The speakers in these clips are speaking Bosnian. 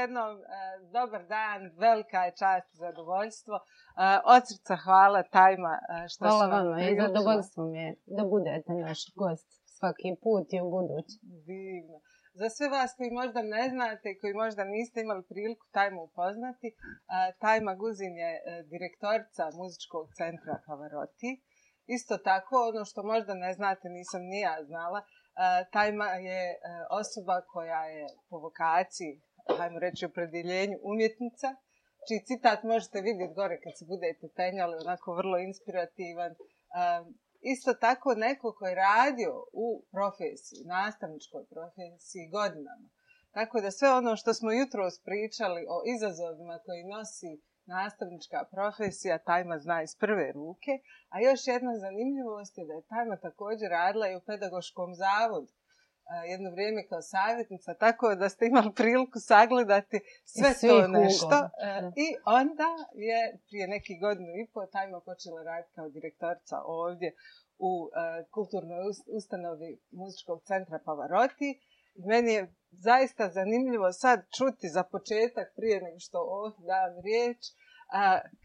jednom, e, dobar dan, velika je čast i zadovoljstvo. E, od srca hvala Tajma e, što Hvala vama i zadovoljstvo mi je da budete naš gost svaki put i u budući. Divno. Za sve vas koji možda ne znate i koji možda niste imali priliku Tajmu upoznati, Tajma Guzin je direktorica muzičkog centra Havaroti. Isto tako, ono što možda ne znate, nisam ni ja znala, Tajma je osoba koja je po vokaciji ajmo reći, opredjeljenju umjetnica, čiji citat možete vidjeti gore kad se budete penjali, onako vrlo inspirativan. isto tako neko koji je radio u profesiji, nastavničkoj profesiji godinama. Tako da sve ono što smo jutro pričali o izazovima koji nosi nastavnička profesija, Tajma zna iz prve ruke. A još jedna zanimljivost je da je Tajma također radila i u pedagoškom zavodu jedno vrijeme kao savjetnica, tako da ste imali priliku sagledati sve to nešto. E, I onda je prije nekih godinu i pol tajma počela raditi kao direktorca ovdje u e, kulturnoj ustanovi muzičkog centra Pavaroti. Meni je zaista zanimljivo sad čuti za početak prije nego što ovdje oh, dam riječ,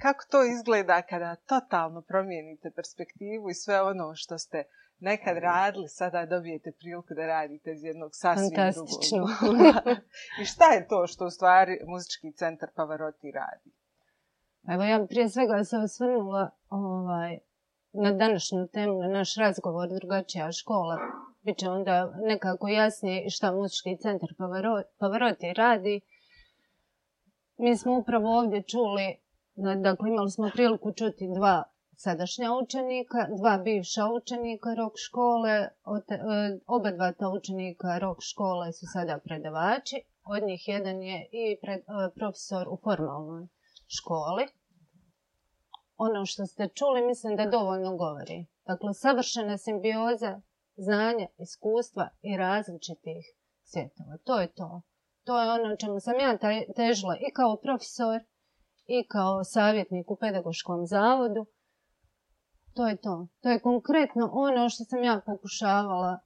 kako to izgleda kada totalno promijenite perspektivu i sve ono što ste nekad radili, sada dobijete priliku da radite iz jednog sasvim Fantastično. I šta je to što u stvari muzički centar Pavaroti radi? Evo ja prije svega se osvrnula ovaj, na današnju temu, na naš razgovor drugačija škola. Biće onda nekako jasnije šta muzički centar Pavaroti radi. Mi smo upravo ovdje čuli, dakle imali smo priliku čuti dva sadašnja učenika, dva bivša učenika rok škole, e, oba dva ta učenika rok škole su sada predavači, od njih jedan je i e, profesor u formalnoj školi. Ono što ste čuli mislim da dovoljno govori. Dakle, savršena simbioza znanja, iskustva i različitih svjetova. To je to. To je ono čemu sam ja težila i kao profesor i kao savjetnik u pedagoškom zavodu, to je to. To je konkretno ono što sam ja pokušavala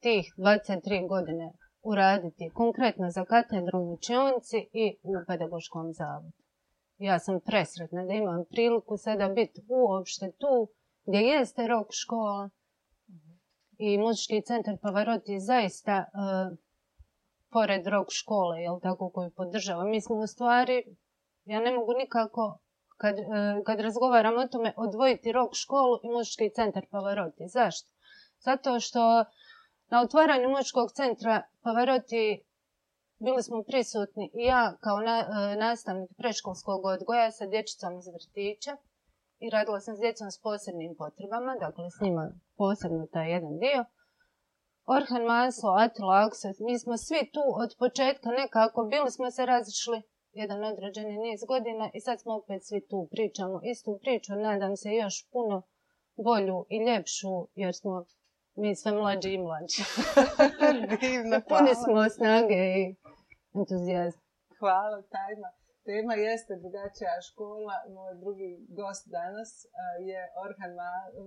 tih 23 godine uraditi. Konkretno za katedru u učionci i u pedagoškom zavodu. Ja sam presretna da imam priliku sada biti uopšte tu gdje jeste rok škola i muzički centar Pavaroti zaista e, pored rok škole, jel tako, koju podržava. Mi smo u stvari, ja ne mogu nikako kad, e, kad o tome odvojiti rok školu i muzički centar Pavaroti. Zašto? Zato što na otvaranju muzičkog centra Pavaroti bili smo prisutni i ja kao e, nastavnik preškolskog odgoja sa dječicom iz vrtića i radila sam s djecom s posebnim potrebama, dakle s njima posebno taj jedan dio. Orhan Maslo, Atila Aksos, mi smo svi tu od početka nekako, bili smo se razišli jedan određeni niz godina i sad smo opet svi tu pričamo istu priču, nadam se još puno bolju i ljepšu jer smo mi sve mlađi i mlađi. Divno, Puni smo snage i entuzijazma. Hvala, tajma. Tema jeste drugačija škola. Moj drugi gost danas je Orhan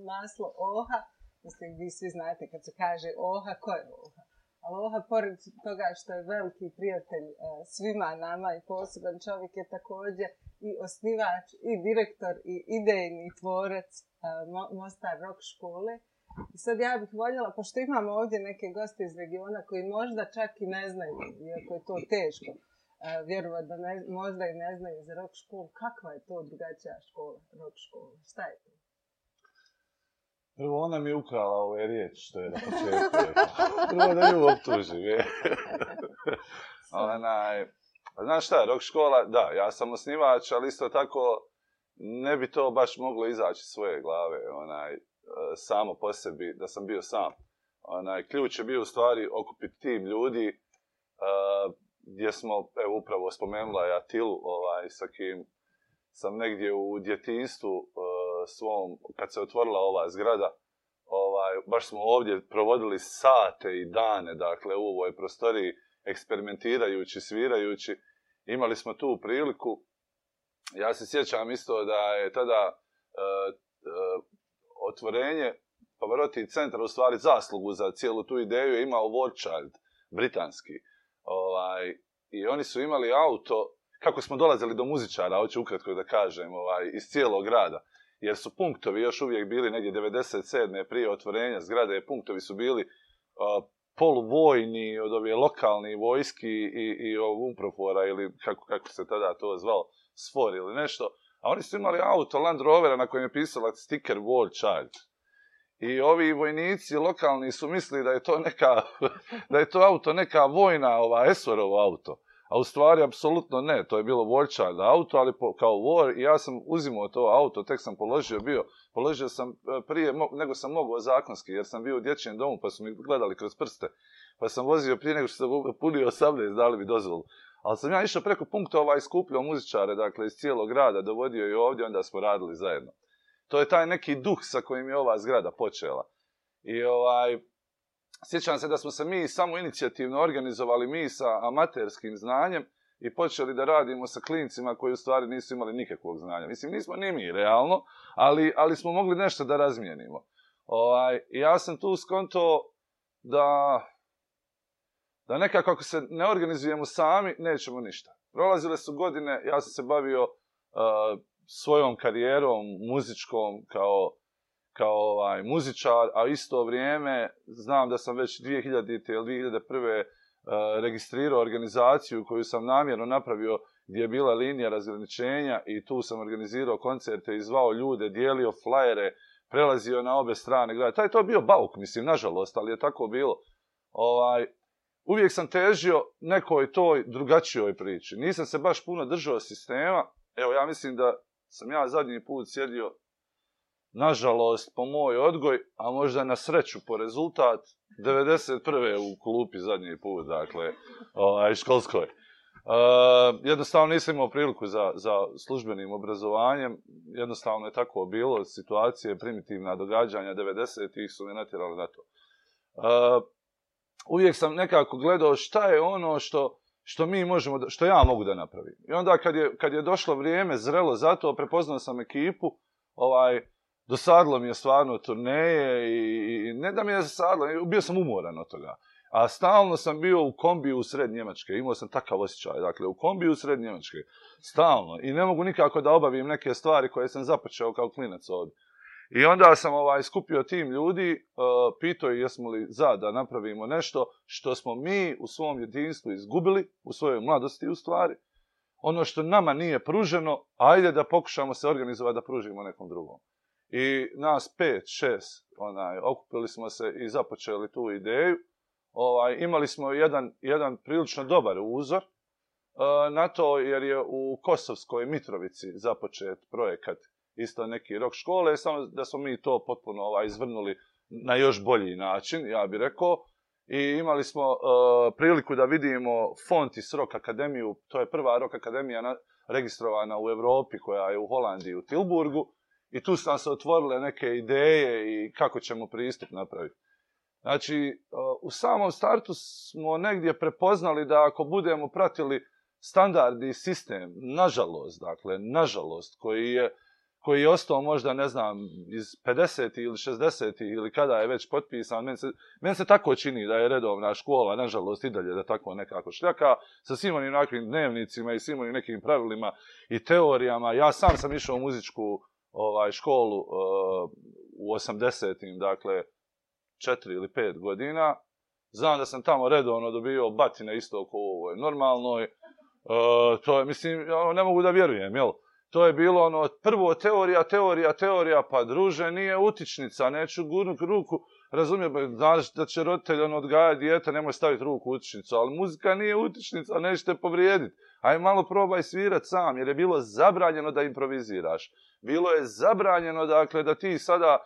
Maslo Oha. Mislim, vi svi znate kad se kaže Oha, ko je Oha? Aloha, pored toga što je veliki prijatelj e, svima nama i poseban čovjek je također i osnivač, i direktor, i idejni tvorec Mostar Rock škole. I sad ja bih voljela, pošto imamo ovdje neke goste iz regiona koji možda čak i ne znaju, iako je to teško, e, vjerovat da možda i ne znaju za rock školu, kakva je to drugačija škola, rock škola, šta je to? Prvo, ona mi je ukrala ove riječi što je na početku. Prvo da ju optužim. Onaj, znaš šta, rok škola, da, ja sam osnivač, ali isto tako ne bi to baš moglo izaći svoje glave, onaj, e, samo po sebi, da sam bio sam. Onaj, ključ je bio u stvari okupiti tim ljudi, e, gdje smo, evo upravo spomenula ja Tilu, ovaj, sa kim sam negdje u djetinstvu e, svom, kad se otvorila ova zgrada, ovaj, baš smo ovdje provodili sate i dane, dakle, u ovoj prostoriji, eksperimentirajući, svirajući. Imali smo tu priliku. Ja se sjećam isto da je tada e, e, otvorenje Pavaroti centra u stvari zaslugu za cijelu tu ideju je imao Warchild, britanski. Ovaj, I oni su imali auto, kako smo dolazili do muzičara, hoću ukratko da kažem, ovaj, iz cijelog grada jer su punktovi još uvijek bili negdje 97. prije otvorenja zgrade, punktovi su bili poluvojni od ovih lokalni vojski i, i umprofora ili kako, kako se tada to zvalo, sfor ili nešto. A oni su imali auto Land Rovera na kojem je pisala sticker War Child. I ovi vojnici lokalni su mislili da je to neka, da je to auto neka vojna, ova Esorov auto a u stvari apsolutno ne, to je bilo da auto, ali kao War, i ja sam uzimao to auto, tek sam položio bio, položio sam e, prije nego sam mogao zakonski, jer sam bio u dječjem domu, pa su mi gledali kroz prste, pa sam vozio prije nego što sam punio 18, dali bi dozvolu. Ali sam ja išao preko punktova ovaj, skupljao muzičare, dakle, iz cijelog grada, dovodio i ovdje, onda smo radili zajedno. To je taj neki duh sa kojim je ova zgrada počela. I ovaj, Sjećam se da smo se mi samo inicijativno organizovali mi sa amaterskim znanjem i počeli da radimo sa klincima koji u stvari nisu imali nikakvog znanja. Mislim, nismo ni mi realno, ali, ali smo mogli nešto da razmijenimo. Ovaj, ja sam tu skonto da, da nekako ako se ne organizujemo sami, nećemo ništa. Prolazile su godine, ja sam se bavio eh, svojom karijerom muzičkom kao kao ovaj, muzičar, a isto vrijeme znam da sam već 2000. ili 2001. E, registrirao organizaciju koju sam namjerno napravio gdje je bila linija razgraničenja i tu sam organizirao koncerte i zvao ljude, dijelio flajere, prelazio na obe strane grada. Taj to je bio bauk, mislim, nažalost, ali je tako bilo. Ovaj, uvijek sam težio nekoj toj drugačijoj priči. Nisam se baš puno držao sistema. Evo, ja mislim da sam ja zadnji put sjedio nažalost, po moj odgoj, a možda na sreću po rezultat, 91. u klupi zadnji put, dakle, ovaj, školskoj. E, jednostavno nisam imao priliku za, službenim obrazovanjem, jednostavno je tako bilo, situacije, primitivna događanja 90-ih su me natjerali na to. E, uvijek sam nekako gledao šta je ono što, mi možemo, što ja mogu da napravim. I onda kad je, kad je došlo vrijeme zrelo za to, prepoznao sam ekipu, ovaj, dosadilo mi je stvarno turneje i ne da mi je dosadilo, bio sam umoran od toga. A stalno sam bio u kombiju u sred Njemačke, imao sam takav osjećaj, dakle u kombiju u sred Njemačke, stalno. I ne mogu nikako da obavim neke stvari koje sam započeo kao klinac ovdje. I onda sam ovaj, skupio tim ljudi, e, pitao je jesmo li za da napravimo nešto što smo mi u svom jedinstvu izgubili, u svojoj mladosti u stvari. Ono što nama nije pruženo, ajde da pokušamo se organizovati da pružimo nekom drugom. I nas pet, šest, onaj, okupili smo se i započeli tu ideju. Ovaj, imali smo jedan, jedan prilično dobar uzor e, na to jer je u Kosovskoj Mitrovici započet projekat isto neki rok škole, samo da smo mi to potpuno ovaj, izvrnuli na još bolji način, ja bih rekao. I imali smo e, priliku da vidimo iz Rock Akademiju, to je prva rok Akademija registrovana u Europi koja je u Holandiji, u Tilburgu i tu su nam se otvorile neke ideje i kako ćemo pristup napraviti. Znači, u samom startu smo negdje prepoznali da ako budemo pratili standardi sistem, nažalost, dakle, nažalost, koji je, koji je ostao možda, ne znam, iz 50. ili 60. ili kada je već potpisan, meni se, meni se tako čini da je redovna škola, nažalost, i dalje da tako nekako šljaka, sa svim onim dnevnicima i svim onim nekim pravilima i teorijama. Ja sam sam išao u muzičku ovaj, školu e, u 80 dakle, četiri ili pet godina. Znam da sam tamo redovno dobio batine isto oko u ovoj normalnoj. E, to je, mislim, ne mogu da vjerujem, jel? To je bilo ono, prvo teorija, teorija, teorija, pa druže, nije utičnica, neću gurnut ruku, razumijem, znaš da će roditelj ono, odgajati dijete, nemoj staviti ruku u utičnicu, ali muzika nije utičnica, nećete povrijediti. Aj malo probaj svirat sam, jer je bilo zabranjeno da improviziraš. Bilo je zabranjeno, dakle, da ti sada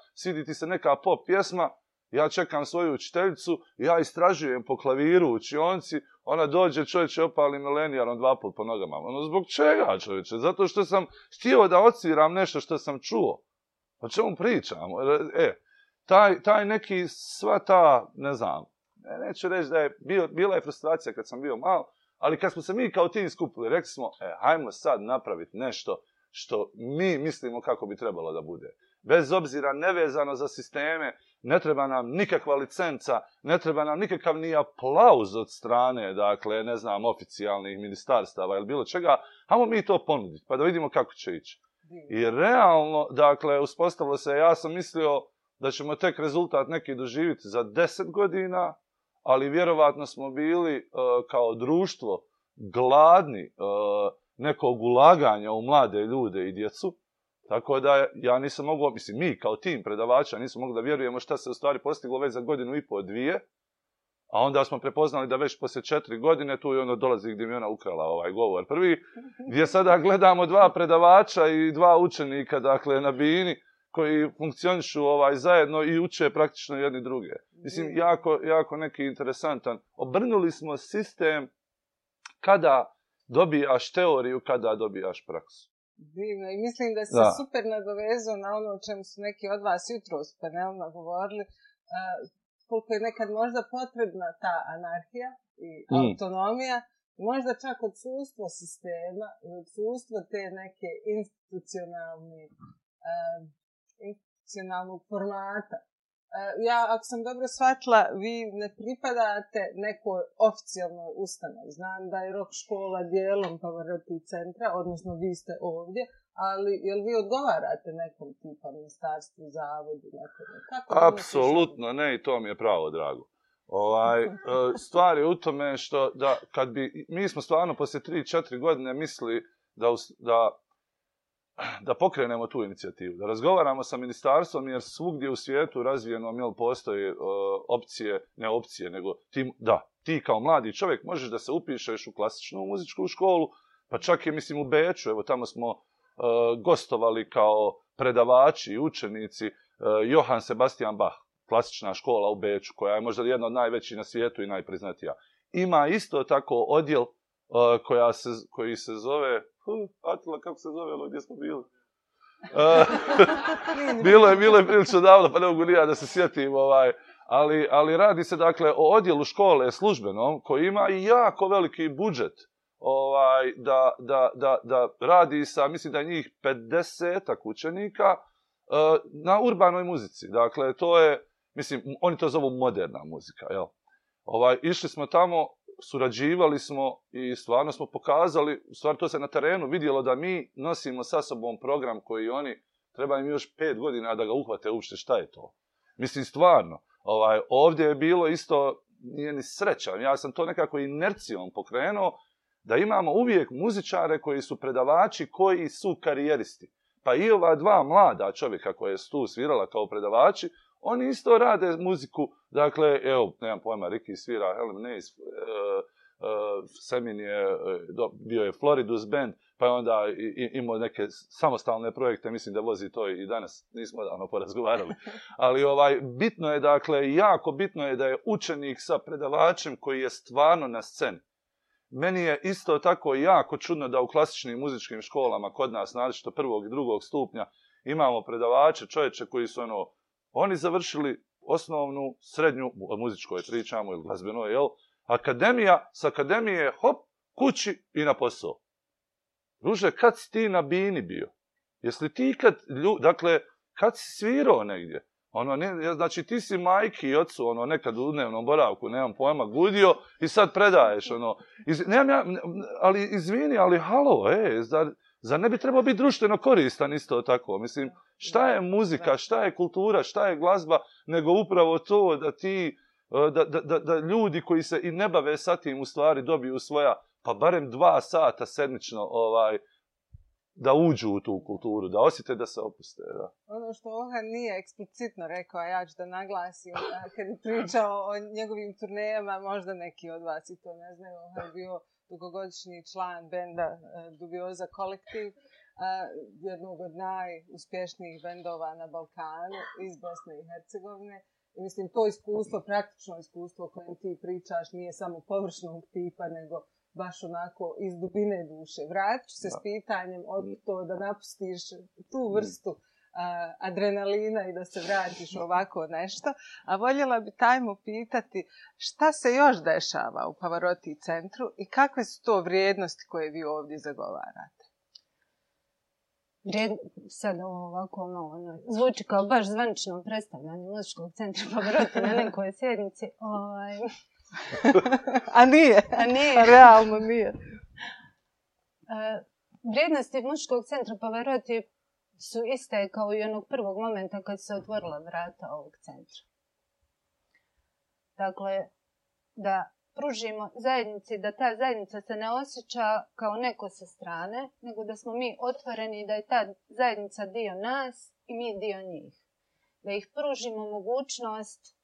ti se neka pop pjesma, ja čekam svoju učiteljicu, ja istražujem po klaviru u učionci, ona dođe, čovječe, opali milenijarom dva put po nogama. Ono, zbog čega, čovječe? Zato što sam htio da ociram nešto što sam čuo. O čemu pričam? E, e taj, neki, sva ta, ne znam, neću reći da je, bila je frustracija kad sam bio mal, ali kad smo se mi kao ti skupili, rekli smo, e, hajmo sad napraviti nešto što mi mislimo kako bi trebalo da bude. Bez obzira nevezano za sisteme, ne treba nam nikakva licenca, ne treba nam nikakav ni aplauz od strane, dakle, ne znam, oficijalnih ministarstava ili bilo čega. Hajmo mi to ponuditi, pa da vidimo kako će ići. I realno, dakle, uspostavilo se, ja sam mislio da ćemo tek rezultat neki doživjeti za deset godina, ali vjerovatno smo bili e, kao društvo gladni e, nekog ulaganja u mlade ljude i djecu, tako da ja nisam mogao, mislim, mi kao tim predavača nismo mogli da vjerujemo šta se u stvari postiglo već za godinu i pol, dvije, a onda smo prepoznali da već poslije četiri godine tu i ono dolazi gdje mi ona ukrala ovaj govor prvi, gdje sada gledamo dva predavača i dva učenika, dakle, na bini, koji funkcionišu ovaj, zajedno i uče praktično jedni druge. Mislim, mm. jako, jako neki interesantan. Obrnuli smo sistem kada dobijaš teoriju kada dobijaš praksu. Divno i mislim da se super nadovezao na ono o čemu su neki od vas jutro s panelima govorili, koliko je nekad možda potrebna ta anarhija i mm. autonomija, možda čak odsustvo sistema i odsustvo te neke institucionalne, institucionalnog formata E, ja, ako sam dobro shvatila, vi ne pripadate nekoj oficijalnoj ustanovi. Znam da je rok škola dijelom Pavaroti centra, odnosno vi ste ovdje, ali jel vi odgovarate nekom tipa ministarstvu, zavodu, nekom... Apsolutno ne i to mi je pravo drago. Ovaj, e, stvar je u tome što da kad bi, mi smo stvarno poslije 3-4 godine mislili da, da da pokrenemo tu inicijativu, da razgovaramo sa ministarstvom jer svugdje u svijetu razvijenom jel postoje opcije, ne opcije, nego ti, da, ti kao mladi čovjek možeš da se upišeš u klasičnu muzičku školu, pa čak i mislim u Beču, evo tamo smo e, gostovali kao predavači i učenici e, Johan Sebastian Bach, klasična škola u Beču koja je možda jedna od najvećih na svijetu i najpriznatija. Ima isto tako odjel e, koja se, koji se zove Atila, kako se zove ono gdje smo bili? bilo je, bilo je prilično davno, pa ne mogu da se sjetim. Ovaj. Ali, radi se dakle o odjelu škole službenom koji ima i jako veliki budžet ovaj, da, radi sa, mislim da je njih 50 učenika e, na urbanoj muzici. Dakle, to je, mislim, oni to zovu moderna muzika, jel? Ovaj, išli smo tamo, surađivali smo i stvarno smo pokazali, u to se na terenu vidjelo da mi nosimo sa sobom program koji oni, treba im još pet godina da ga uhvate uopšte šta je to. Mislim, stvarno, ovaj, ovdje je bilo isto, nije ni sreća ja sam to nekako inercijom pokrenuo, da imamo uvijek muzičare koji su predavači, koji su karijeristi. Pa i ova dva mlada čovjeka koja je tu svirala kao predavači, oni isto rade muziku, dakle, evo, nemam pojma, Ricky svira Helen Nace, e, Semin je, e, bio je Floridus band, pa je onda imao neke samostalne projekte, mislim da vozi to i danas, nismo odavno porazgovarali. Ali ovaj, bitno je, dakle, jako bitno je da je učenik sa predavačem koji je stvarno na sceni. Meni je isto tako jako čudno da u klasičnim muzičkim školama kod nas, naročito prvog i drugog stupnja, imamo predavače, čovječe koji su ono, oni završili osnovnu, srednju, muzičkoj je pričamo ili glazbeno, jel? Akademija, s akademije, hop, kući i na posao. ruže kad si ti na bini bio? Jesli ti ikad, dakle, kad si svirao negdje? Ono, ne, znači, ti si majki i ocu, ono, nekad u dnevnom boravku, nemam pojma, gudio i sad predaješ, ono. Iz, nemam ja, ali izvini, ali halo, e, zar, Zar ne bi trebao biti društveno koristan isto tako? Mislim, šta je muzika, šta je kultura, šta je glazba, nego upravo to da ti, e, da, da, da ljudi koji se i ne bave sa tim u stvari dobiju svoja, pa barem dva sata sedmično, ovaj, da uđu u tu kulturu, da osjete da se opuste. Da. Ono što Ohan nije eksplicitno rekao, a ja ću da naglasim, kad je pričao o njegovim turnejama, možda neki od vas i to ne znaju, Ohan bio dugogodišnji član benda e, Dubioza Kolektiv, e, jednog od najuspješnijih bendova na Balkanu iz Bosne i Hercegovine. I mislim, to iskustvo, praktično iskustvo o kojem ti pričaš nije samo površnog tipa, nego baš onako iz dubine duše. Vratit ću se s pitanjem od to da napustiš tu mm. vrstu adrenalina i da se vratiš ovako nešto, a voljela bi tajmu pitati šta se još dešava u Pavaroti centru i kakve su to vrijednosti koje vi ovdje zagovarate? Sada ovo ovako ono, ono, zvuči kao baš zvanično predstavljanje muzičkog centra Pavaroti na nekoj sjednici. Ovaj. a nije, a nije. A realno nije. E, vrijednosti muzičkog centra Pavaroti su iste kao i onog prvog momenta kad se otvorila vrata ovog centra. Dakle, da pružimo zajednici, da ta zajednica se ne osjeća kao neko sa strane, nego da smo mi otvoreni, da je ta zajednica dio nas i mi dio njih. Da ih pružimo mogućnost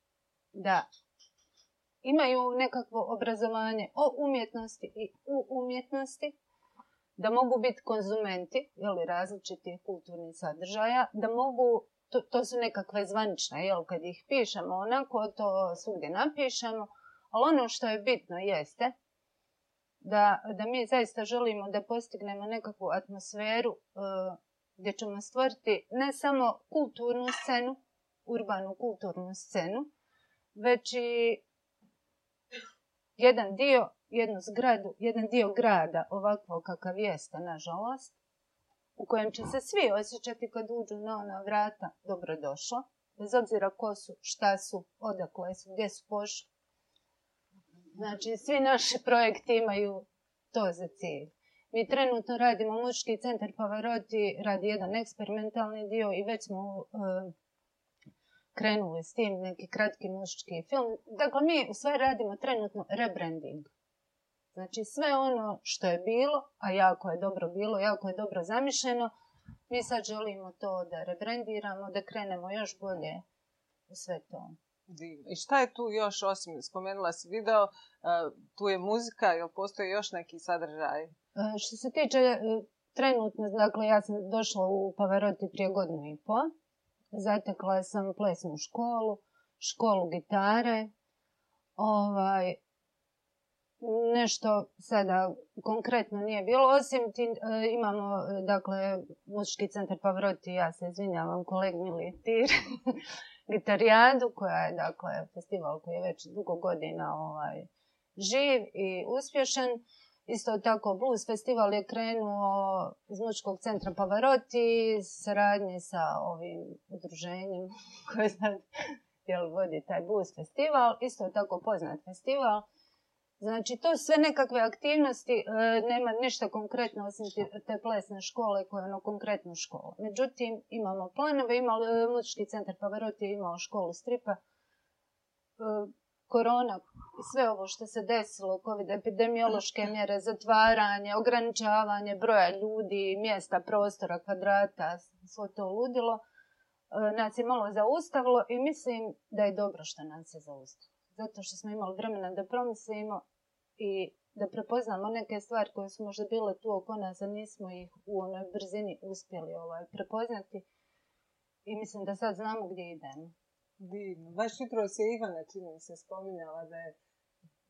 da imaju nekakvo obrazovanje o umjetnosti i u umjetnosti, da mogu biti konzumenti ili različitih kulturnih sadržaja, da mogu, to, to su nekakve zvanične, jel, kad ih pišemo onako, to svugdje napišemo, ali ono što je bitno jeste da, da mi zaista želimo da postignemo nekakvu atmosferu e, gdje ćemo stvoriti ne samo kulturnu scenu, urbanu kulturnu scenu, već i jedan dio jednu zgradu, jedan dio grada ovakvo kakav jeste, nažalost, u kojem će se svi osjećati kad uđu na ona vrata dobro došlo, bez obzira ko su, šta su, odakle su, gdje su pošli. Znači, svi naši projekti imaju to za cilj. Mi trenutno radimo muški centar Pavaroti, radi jedan eksperimentalni dio i već smo eh, krenuli s tim neki kratki muški film. Dakle, mi sve radimo trenutno rebranding. Znači sve ono što je bilo, a jako je dobro bilo, jako je dobro zamišljeno, mi sad želimo to da rebrandiramo, da krenemo još bolje u sve to. I šta je tu još, osim spomenula si video, e, tu je muzika, jel postoji još neki sadržaj? E, što se tiče e, trenutno, dakle ja sam došla u Pavaroti prije godinu i pol, zatekla sam plesnu školu, školu gitare, ovaj, nešto sada konkretno nije bilo, osim e, imamo, e, dakle, muzički centar Pavroti, ja se izvinjavam kolegi Militir, gitarijadu, koja je, dakle, festival koji je već dugo godina ovaj, živ i uspješan. Isto tako, Blues Festival je krenuo iz Mučkog centra Pavaroti, saradnje sa ovim udruženjem koje sad vodi taj Blues Festival. Isto tako poznat festival. Znači, to sve nekakve aktivnosti, e, nema ništa konkretno osim te plesne škole koja je ono konkretno škola. Međutim, imamo planove, imamo e, Muzički centar Pavaroti je imao školu stripa. E, korona, sve ovo što se desilo, COVID, epidemiološke mjere, zatvaranje, ograničavanje broja ljudi, mjesta, prostora, kvadrata, svo to ludilo, nas je malo zaustavilo i mislim da je dobro što nas je zaustavilo zato što smo imali vremena da promislimo i da prepoznamo neke stvari koje su možda bile tu oko nas, a nismo ih u onoj brzini uspjeli ovaj, prepoznati. I mislim da sad znamo gdje idemo. Divno. Baš jutros je Ivana, čini mi se, spominjala da je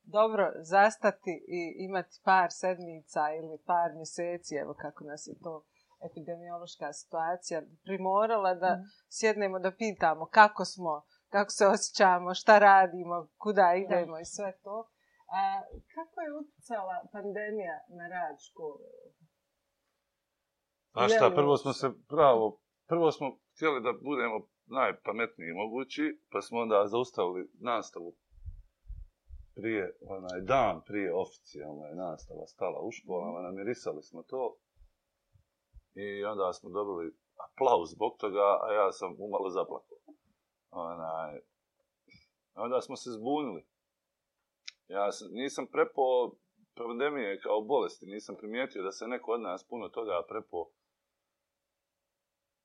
dobro zastati i imati par sedmica ili par mjeseci, evo kako nas je to epidemiološka situacija primorala da mhm. sjednemo da pitamo kako smo, kako se osjećamo, šta radimo, kuda idemo i sve to. A kako je utjecala pandemija na rad škole? Pa šta, prvo smo se pravo, prvo smo htjeli da budemo najpametniji mogući, pa smo onda zaustavili nastavu prije, onaj dan prije oficijalna je nastava stala u školama, namirisali smo to i onda smo dobili aplauz zbog toga, a ja sam umalo zaplakao. Onaj, onda smo se zbunili. Ja nisam prepo pandemije kao bolesti, nisam primijetio da se neko od nas puno toga prepo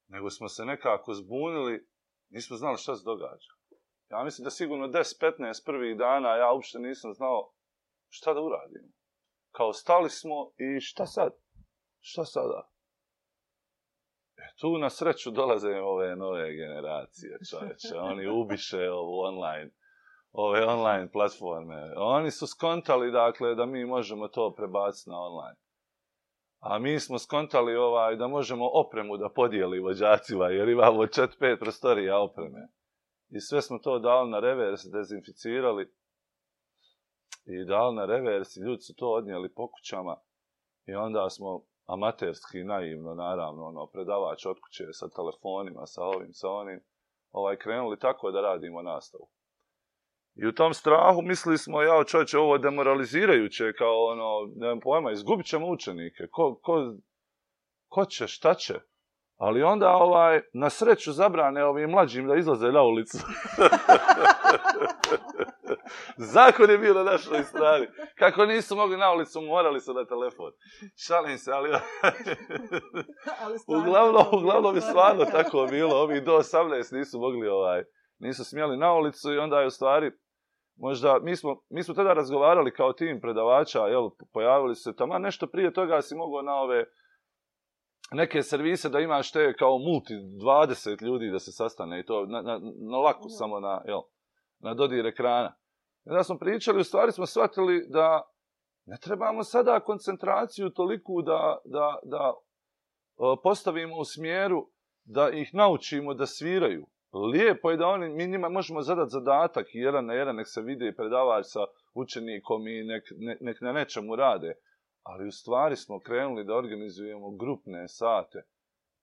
nego smo se nekako zbunili, nismo znali šta se događa. Ja mislim da sigurno 10-15 prvih dana ja uopšte nisam znao šta da uradim. Kao stali smo i šta sad? Šta sada? E, tu na sreću dolaze ove nove generacije, čovječe. Oni ubiše ovo online ove online platforme. Oni su skontali, dakle, da mi možemo to prebaciti na online. A mi smo skontali ovaj, da možemo opremu da podijeli vođacima, jer imamo 4 pet prostorija opreme. I sve smo to dali na revers, dezinficirali i dali na revers ljudi su to odnijeli po kućama. I onda smo amaterski, naivno, naravno, ono, predavač od kuće sa telefonima, sa ovim, sa onim, ovaj, krenuli tako da radimo nastavu. I u tom strahu mislili smo, ja čovječe, ovo je demoralizirajuće, kao ono, nemam pojma, izgubit ćemo učenike. Ko, ko, ko će, šta će? Ali onda, ovaj, na sreću zabrane ovim mlađim da izlaze na ulicu. Zakon je bio na našoj strani. Kako nisu mogli na ulicu, morali su na telefon. Šalim se, ali... uglavnom, uglavnom je stvarno tako bilo. Ovi do 18 nisu mogli, ovaj, nisu smjeli na ulicu i onda je u stvari možda, mi smo, mi smo tada razgovarali kao tim predavača, jel, pojavili se tamo, nešto prije toga si mogao na ove neke servise da imaš te kao multi 20 ljudi da se sastane i to na, na, na laku samo na, jel, na dodir ekrana. I onda smo pričali, u stvari smo shvatili da ne trebamo sada koncentraciju toliku da, da, da postavimo u smjeru da ih naučimo da sviraju, Lijepo je da oni, mi njima možemo zadati zadatak jedan na jedan, nek se i predavač sa učenikom i nek, nek na nečemu rade. Ali u stvari smo krenuli da organizujemo grupne sate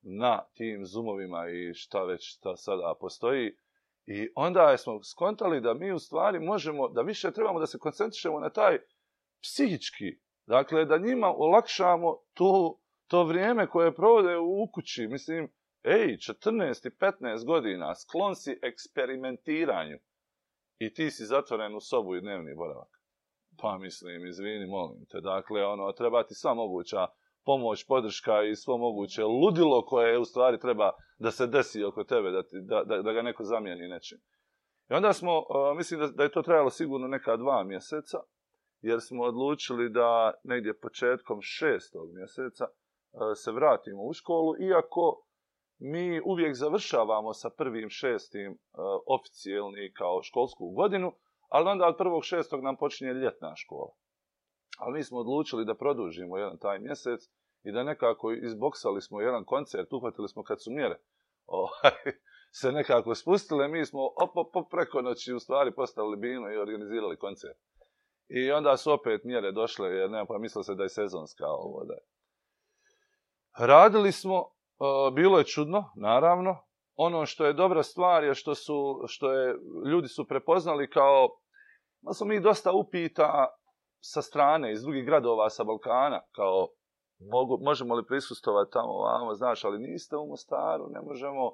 na tim zoomovima i šta već šta sada postoji. I onda smo skontali da mi u stvari možemo, da više trebamo da se koncentrišemo na taj psihički. Dakle, da njima olakšamo to, to vrijeme koje provode u kući. Mislim, ej, 14 i 15 godina, sklon si eksperimentiranju i ti si zatvoren u sobu i dnevni boravak. Pa mislim, izvini, molim te. Dakle, ono, treba ti sva moguća pomoć, podrška i svo moguće ludilo koje u stvari treba da se desi oko tebe, da, ti, da, da, da ga neko zamijeni nečim. I onda smo, e, mislim da, da je to trajalo sigurno neka dva mjeseca, jer smo odlučili da negdje početkom šestog mjeseca e, se vratimo u školu, iako mi uvijek završavamo sa prvim šestim e, oficijelni kao školsku godinu, ali onda od prvog šestog nam počinje ljetna škola. Ali mi smo odlučili da produžimo jedan taj mjesec i da nekako izboksali smo jedan koncert, uhvatili smo kad su mjere ovaj, se nekako spustile, mi smo op, preko noći u stvari postavili bino i organizirali koncert. I onda su opet mjere došle, jer nema pa mislilo se da je sezonska ovo da je. Radili smo, bilo je čudno, naravno. Ono što je dobra stvar je što, su, što je, ljudi su prepoznali kao, ma smo mi dosta upita sa strane, iz drugih gradova, sa Balkana, kao možemo li prisustovati tamo, vamo, znaš, ali niste u Mostaru, ne možemo,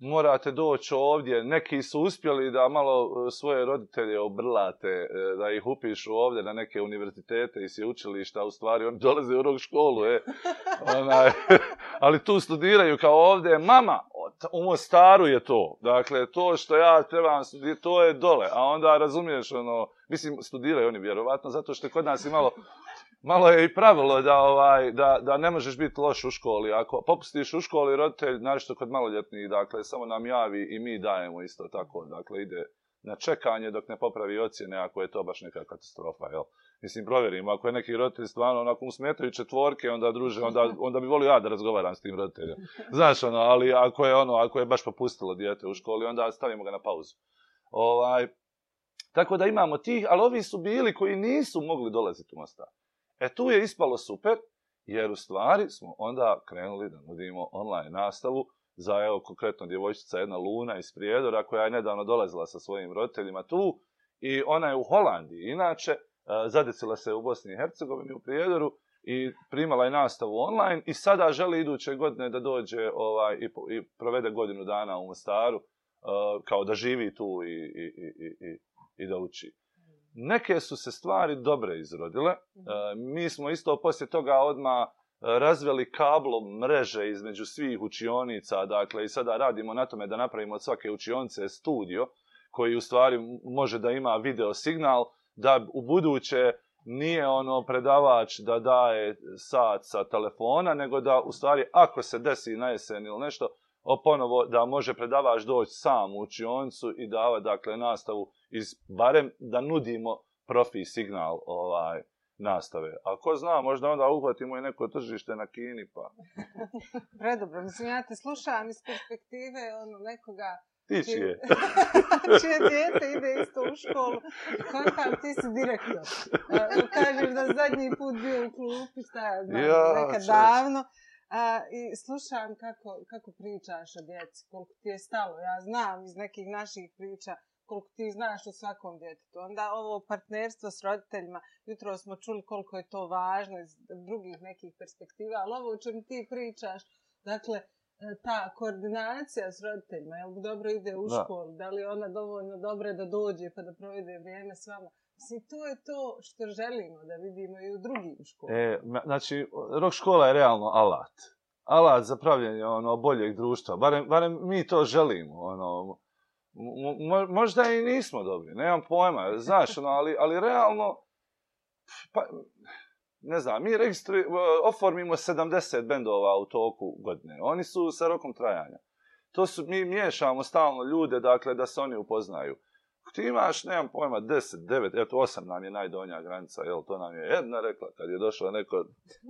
morate doći ovdje. Neki su uspjeli da malo e, svoje roditelje obrlate, e, da ih upišu ovdje na neke univerzitete i sveučilišta, u stvari oni dolaze u rok školu, e. ali tu studiraju kao ovdje, mama, u Mostaru je to. Dakle, to što ja trebam studirati, to je dole. A onda razumiješ, ono, mislim, studiraju oni vjerovatno, zato što kod nas je malo malo je i pravilo da, ovaj, da, da ne možeš biti loš u školi. Ako popustiš u školi, roditelj, što, kod maloljetnih, dakle, samo nam javi i mi dajemo isto tako. Dakle, ide na čekanje dok ne popravi ocjene, ako je to baš neka katastrofa, jel? Mislim, provjerimo, ako je neki roditelj stvarno onako smetaju četvorke, onda druže, onda, onda bi volio ja da razgovaram s tim roditeljem. Znaš, ono, ali ako je ono, ako je baš popustilo dijete u školi, onda stavimo ga na pauzu. Ovaj, tako da imamo tih, ali ovi su bili koji nisu mogli dolaziti u Mostar. E tu je ispalo super, jer u stvari smo onda krenuli da nudimo online nastavu za, evo, konkretno djevojčica jedna Luna iz Prijedora, koja je nedavno dolazila sa svojim roditeljima tu i ona je u Holandiji. Inače, e, zadecila se u Bosni i Hercegovini u Prijedoru i primala je nastavu online i sada želi iduće godine da dođe ovaj, i, provede godinu dana u Mostaru, e, kao da živi tu i, i, i da uči. Neke su se stvari dobre izrodile. Mhm. E, mi smo isto poslije toga odmah e, razveli kablom mreže između svih učionica, dakle i sada radimo na tome da napravimo od svake učionice studio koji u stvari može da ima video signal da u buduće nije ono predavač da daje sat sa telefona, nego da u stvari ako se desi na jesen ili nešto, ponovo da može predavač doći sam u učioncu i dava, dakle, nastavu iz, barem da nudimo profi signal ovaj, nastave. A ko zna, možda onda uhvatimo i neko tržište na Kini, pa... Predobro, mislim, ja te slušam iz perspektive ono, nekoga ti čije. čije djete ide isto u školu. tamo ti si direktor. E, kažem da zadnji put bio u klupi, šta ja davno. I slušam kako, pričaš o djeci, koliko ti je stalo. Ja znam iz nekih naših priča koliko ti znaš o svakom djetetu. Onda ovo partnerstvo s roditeljima, jutro smo čuli koliko je to važno iz drugih nekih perspektiva, ali ovo o čem ti pričaš, dakle, e, ta koordinacija s roditeljima, jel dobro ide u školu, da li je ona dovoljno dobra da dođe pa da provede vrijeme s vama. Mislim, to je to što želimo da vidimo i u drugim školama. E, znači, rok škola je realno alat. Alat za pravljenje ono, boljeg društva. Barem, mi to želimo. Ono, možda i nismo dobri, nemam pojma. Znaš, ono, ali, ali realno... Pa, ne znam, mi registri, oformimo 70 bendova u toku godine. Oni su sa rokom trajanja. To su, mi miješamo stalno ljude, dakle, da se oni upoznaju ti imaš, nemam pojma, 10, 9, eto 8 nam je najdonja granica, jel, to nam je jedna rekla kad je došla neko,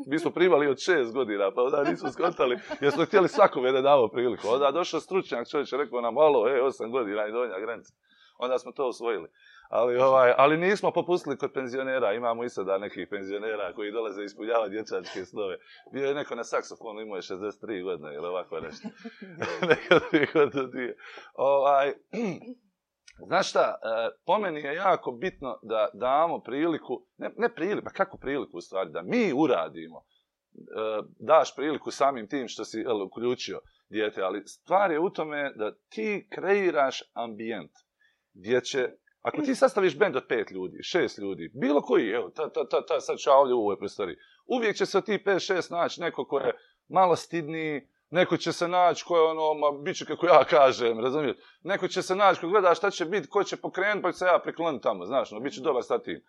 mi smo primali od 6 godina, pa onda nismo skontali, jer smo htjeli svakome da damo priliku. Onda došao stručnjak čovječ, rekao nam, alo, e, 8 godina je donja granica. Onda smo to usvojili. Ali, ovaj, ali nismo popustili kod penzionera, imamo i sada nekih penzionera koji dolaze ispunjavati dječačke snove. Bio je neko na saksofonu, imao je 63 godine ili ovako nešto. Nekad bih Ovaj, Znaš šta, e, po meni je jako bitno da damo priliku, ne, ne priliku, pa kako priliku u stvari, da mi uradimo, e, daš priliku samim tim što si uključio dijete, ali stvar je u tome da ti kreiraš ambijent gdje će ako ti sastaviš bend od pet ljudi, šest ljudi, bilo koji, evo, to sad ću ja ovdje u ovoj prostoriji, uvijek će se od ti pet, šest naći neko ko je malo stidniji, Neko će se naći ko je ono, ma, bit će kako ja kažem, razumiješ? Neko će se naći ko gleda šta će biti, ko će pokrenuti, pa će se ja prikloniti tamo, znaš, no, bit će dobar sa tim.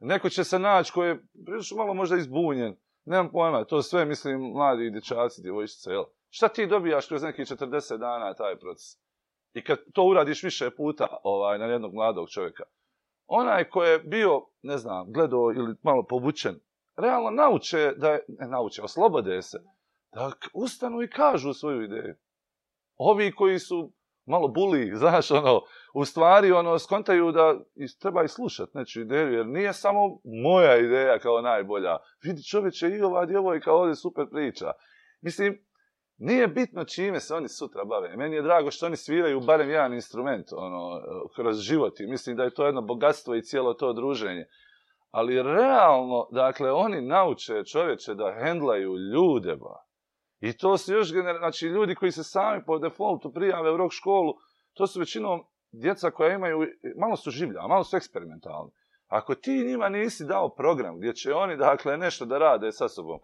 Neko će se naći ko je prilično malo možda izbunjen, nemam pojma, to sve, mislim, mladi dječaci, djevojčice, jel? Šta ti dobijaš kroz nekih 40 dana taj proces? I kad to uradiš više puta ovaj, na jednog mladog čovjeka, onaj ko je bio, ne znam, gledao ili malo povučen, realno nauče da je, ne nauče, oslobode se da ustanu i kažu svoju ideju. Ovi koji su malo buli, znaš, ono, u stvari, ono, skontaju da treba i slušati neću ideju, jer nije samo moja ideja kao najbolja. Vidi čovječe i ova djevojka ovdje super priča. Mislim, nije bitno čime se oni sutra bave. Meni je drago što oni sviraju barem jedan instrument, ono, kroz život i mislim da je to jedno bogatstvo i cijelo to druženje. Ali realno, dakle, oni nauče čovječe da hendlaju ljude, i to su još znači, ljudi koji se sami po defaultu prijave u rok školu, to su većinom djeca koja imaju, malo su življa, malo su eksperimentalni. Ako ti njima nisi dao program gdje će oni, dakle, nešto da rade sa sobom,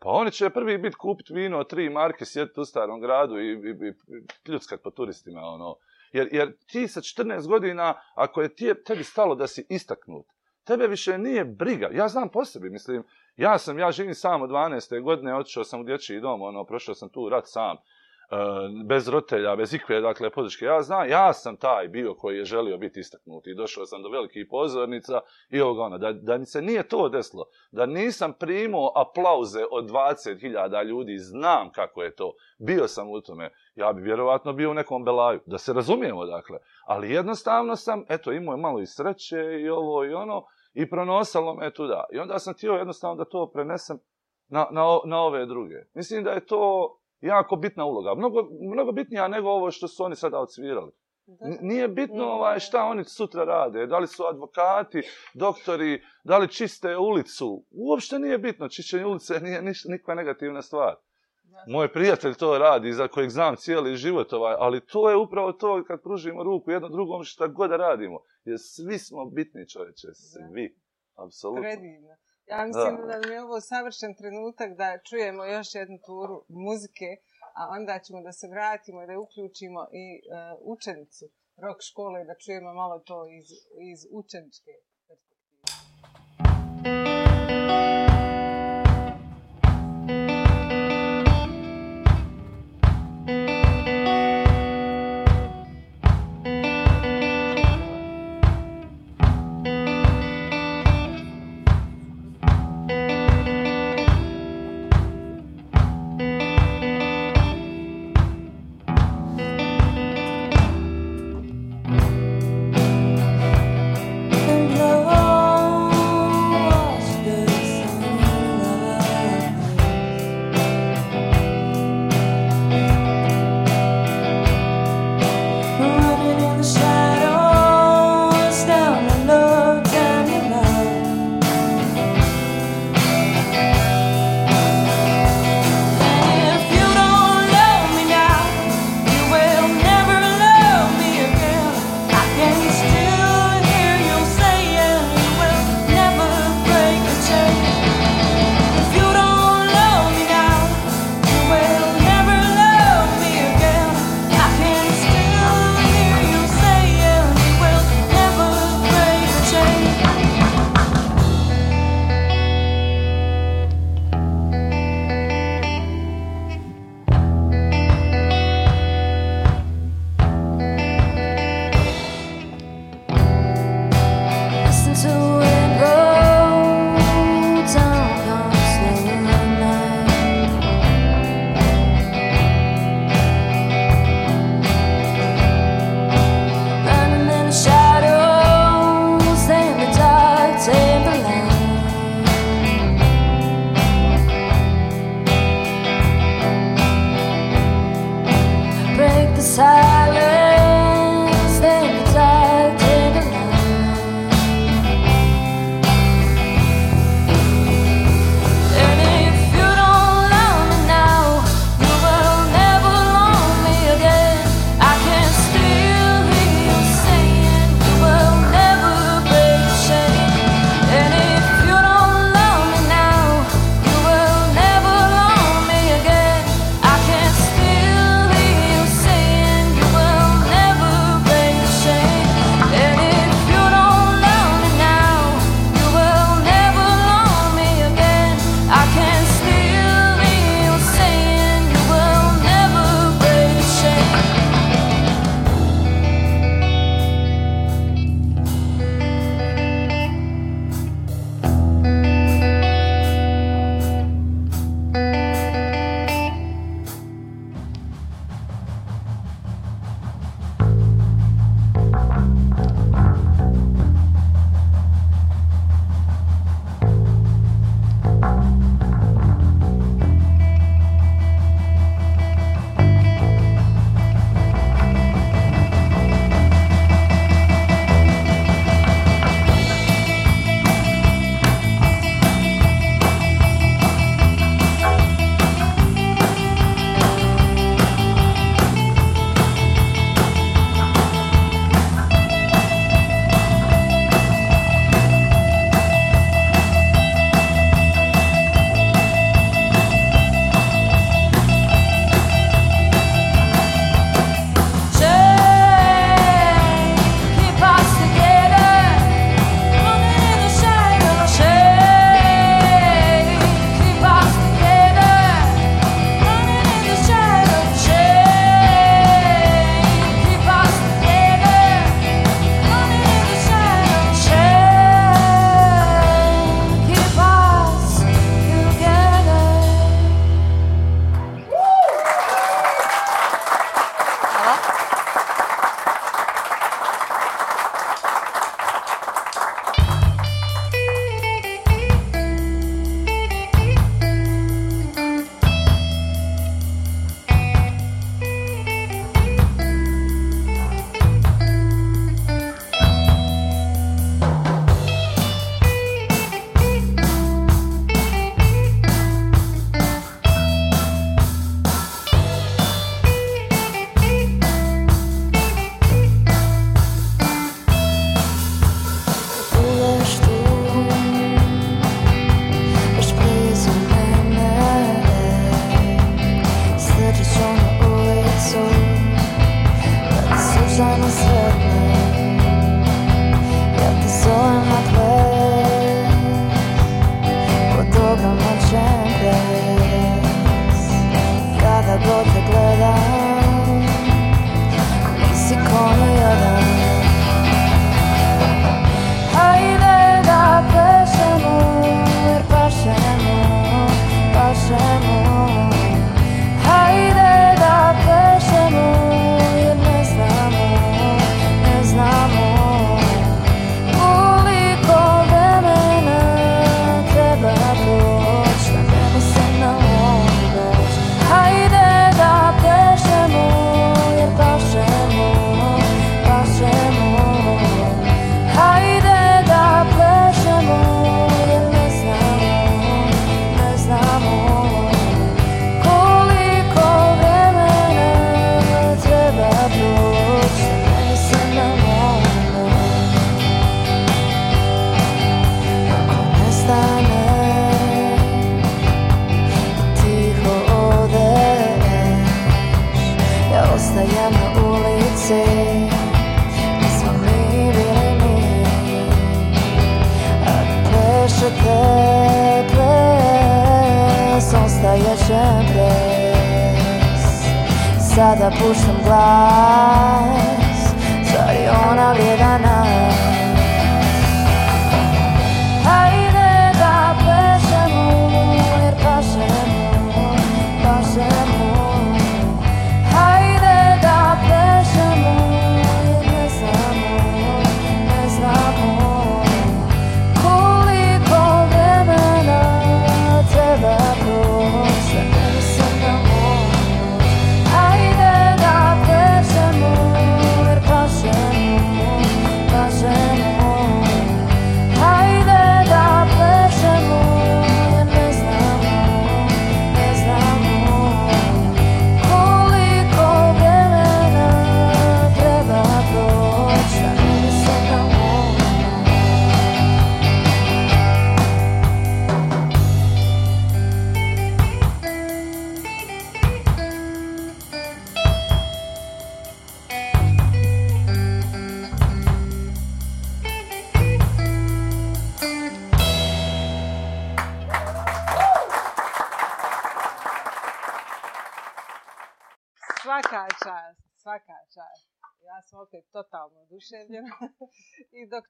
pa oni će prvi bit kupiti vino, tri marke, sjediti u starom gradu i, i, po turistima, ono. Jer, ti sa 14 godina, ako je tebi stalo da si istaknut, tebe više nije briga. Ja znam po sebi, mislim, ja sam, ja živim sam od 12. godine, otišao sam u dječji dom, ono, prošao sam tu rat sam, e, bez rotelja, bez ikve, dakle, podrške. Ja znam, ja sam taj bio koji je želio biti istaknuti i došao sam do velikih pozornica i ovoga ona. Da, mi se nije to desilo, da nisam primao aplauze od 20.000 ljudi, znam kako je to, bio sam u tome, ja bi vjerovatno bio u nekom belaju, da se razumijemo, dakle. Ali jednostavno sam, eto, imao je malo i sreće i ovo i ono, i pronosalo me tuda. I onda sam htio jednostavno da to prenesem na, ove druge. Mislim da je to jako bitna uloga. Mnogo, bitnija nego ovo što su oni sada odsvirali. Nije bitno ovaj, šta oni sutra rade, da li su advokati, doktori, da li čiste ulicu. Uopšte nije bitno, čišćenje ulice nije nikakva negativna stvar. Moj prijatelj to radi, za kojeg znam cijeli život ovaj, ali to je upravo to kad pružimo ruku jednom drugom šta god da radimo. Jer svi smo bitni čovječe, svi. Apsolutno. Predivno. Ja mislim da, je ovo savršen trenutak da čujemo još jednu turu muzike, a onda ćemo da se vratimo i da uključimo i uh, učenicu rok škole da čujemo malo to iz, iz učeničke perspektive.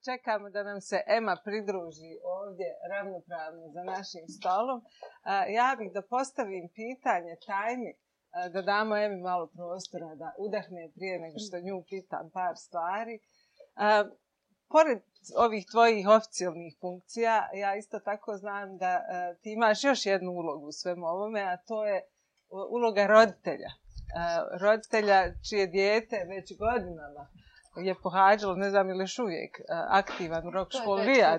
čekamo da nam se Ema pridruži ovdje ravnopravno za našim stolom, ja bih da postavim pitanje tajni, da damo Emi malo prostora da udahne prije nego što nju pitam par stvari. Pored ovih tvojih oficijalnih funkcija, ja isto tako znam da ti imaš još jednu ulogu u svemu ovome, a to je uloga roditelja. Roditelja čije dijete već godinama je pohađalo, ne znam ili još uvijek, e, aktivan rok školija.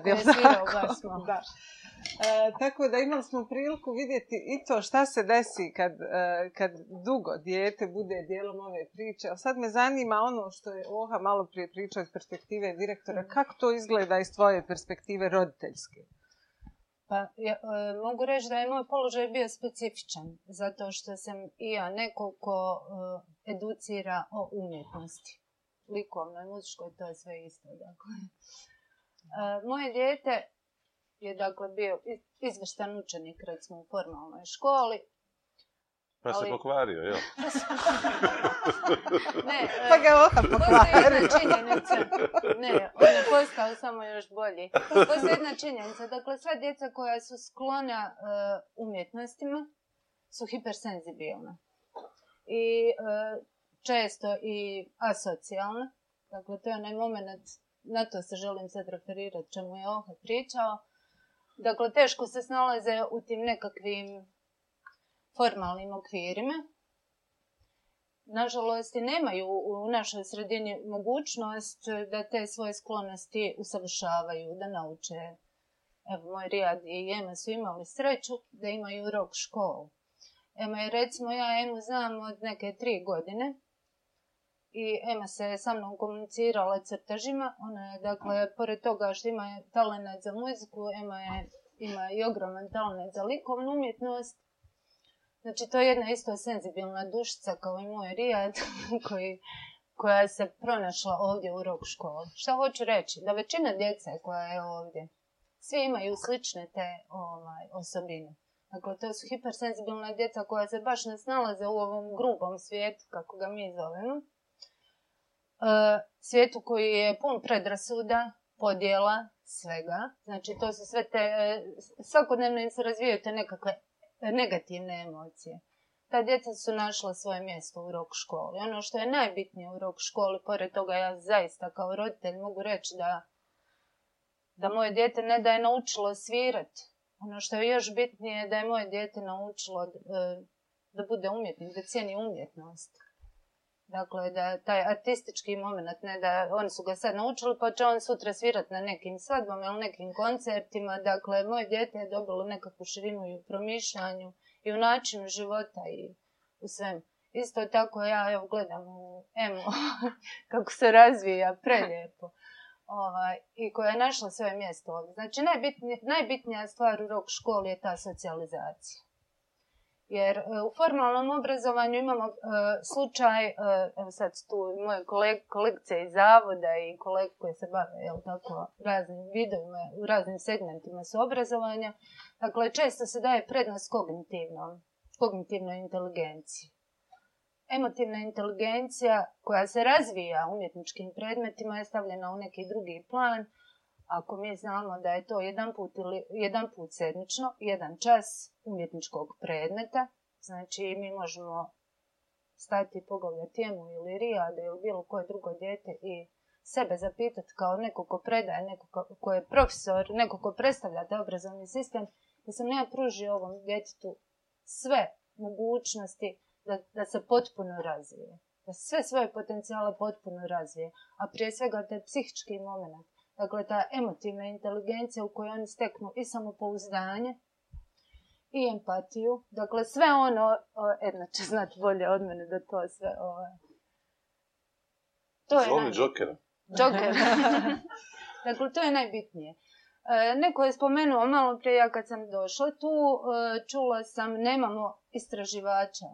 Ono. Da. E, tako da imali smo priliku vidjeti i to šta se desi kad, e, dugo dijete bude dijelom ove priče. A sad me zanima ono što je Oha malo prije pričao iz perspektive direktora. Mm. Kako to izgleda iz tvoje perspektive roditeljske? Pa ja, e, mogu reći da je moj položaj bio specifičan zato što sam i ja neko educira o umjetnosti likovnoj, muzičkoj, to je sve isto. Dakle. E, moje dijete je dakle bio izvrstan učenik, recimo u formalnoj školi, pa se pokvario, jel? ne, e, pa ga oha pokvario. Ne, on je postao samo još bolji. Postoji jedna činjenica. Dakle, sva djeca koja su sklona uh, umjetnostima su hipersenzibilna. I uh, često i asocijalno. Dakle, to je onaj moment, na to se želim sad referirati čemu je Oha pričao. Dakle, teško se snalaze u tim nekakvim formalnim okvirima. Nažalost, nemaju u našoj sredini mogućnost da te svoje sklonosti usavršavaju, da nauče. Evo, moj Rijad i Ema su imali sreću da imaju rok školu. Ema je, recimo, ja Emu znam od neke tri godine i Ema se sa mnom komunicirala crtežima. Ona je, dakle, pored toga što ima talent za muziku, Ema je, ima i ogroman talent za likovnu umjetnost. Znači, to je jedna isto senzibilna dušica kao i moj Rijad, koji, koja se pronašla ovdje u rok školi. Šta hoću reći? Da većina djece koja je ovdje, svi imaju slične te ovaj, osobine. Dakle, to su hipersenzibilna djeca koja se baš ne snalaze u ovom grubom svijetu, kako ga mi zovemo. E, svijetu koji je pun predrasuda, podjela, svega. Znači, to su sve te, e, svakodnevno im se razvijaju te nekakve negativne emocije. Ta djeca su našla svoje mjesto u rok školi. Ono što je najbitnije u rok školi, pored toga ja zaista kao roditelj mogu reći da, da moje dijete ne da je naučilo svirati. Ono što je još bitnije je da je moje dijete naučilo e, da bude umjetnik, da cijeni umjetnost. Dakle, da taj artistički moment, ne da oni su ga sad naučili pa će on sutra svirati na nekim svadbama ili nekim koncertima. Dakle, moje dijete je dobilo nekakvu širinu i u promišljanju i u načinu života i u svemu. Isto tako ja evo gledam u kako se razvija prelijepo. Ovaj, i koja je našla svoje mjesto ovdje. Znači, najbitnija, najbitnija stvar u rok školi je ta socijalizacija. Jer e, u formalnom obrazovanju imamo e, slučaj, e, evo sad tu moje koleg, kolegice iz zavoda i kolege koje se bave tako, raznim vidovima, u raznim segmentima su obrazovanja. Dakle, često se daje prednost kognitivnom, kognitivnoj inteligenciji. Emotivna inteligencija koja se razvija umjetničkim predmetima je stavljena u neki drugi plan, ako mi znamo da je to jedan put, ili, jedan sedmično, jedan čas umjetničkog predmeta, znači mi možemo staviti poglavlja tijemu ili rijade ili bilo koje drugo dijete i sebe zapitati kao neko ko predaje, neko ko, je profesor, neko ko predstavlja taj obrazovni sistem, da sam ja pružio ovom djetetu sve mogućnosti da, da se potpuno razvije. Da sve svoje potencijale potpuno razvije. A prije svega da je psihički moment. Dakle, ta emotivna inteligencija u kojoj oni steknu i samopouzdanje i empatiju. Dakle, sve ono, Edna će znati bolje od mene da to sve... Ovo... Ovaj, to je naj... Jokera. Joker. dakle, to je najbitnije. E, neko je spomenuo malo prije, ja kad sam došla tu, e, čula sam, nemamo istraživača.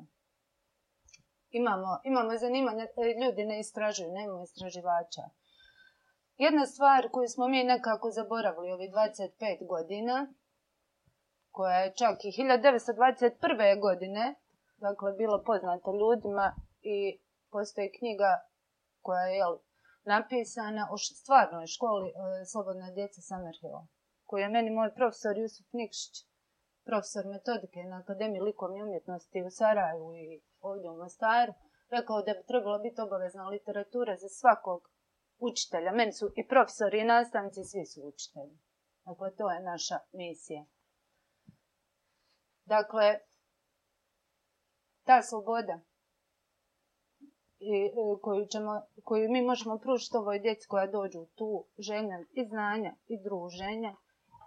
Imamo, imamo zanimanja, e, ljudi ne istražuju, nemamo istraživača. Jedna stvar koju smo mi nekako zaboravili ovih 25 godina, koja je čak i 1921. godine, dakle, bilo poznata ljudima i postoji knjiga koja je napisana o stvarnoj školi e, Slobodna djeca Samerhila, koju je meni moj profesor Jusuf Nikšić, profesor metodike na Akademiji likovne umjetnosti u Sarajevu i ovdje u Mostaru, rekao da bi trebala biti obavezna literatura za svakog učitelja. Meni su i profesori i nastavnici, svi su učitelji. Dakle, to je naša misija. Dakle, ta sloboda e, koju, ćemo, koju mi možemo pružiti ovoj djeci koja dođu tu željom i znanja i druženja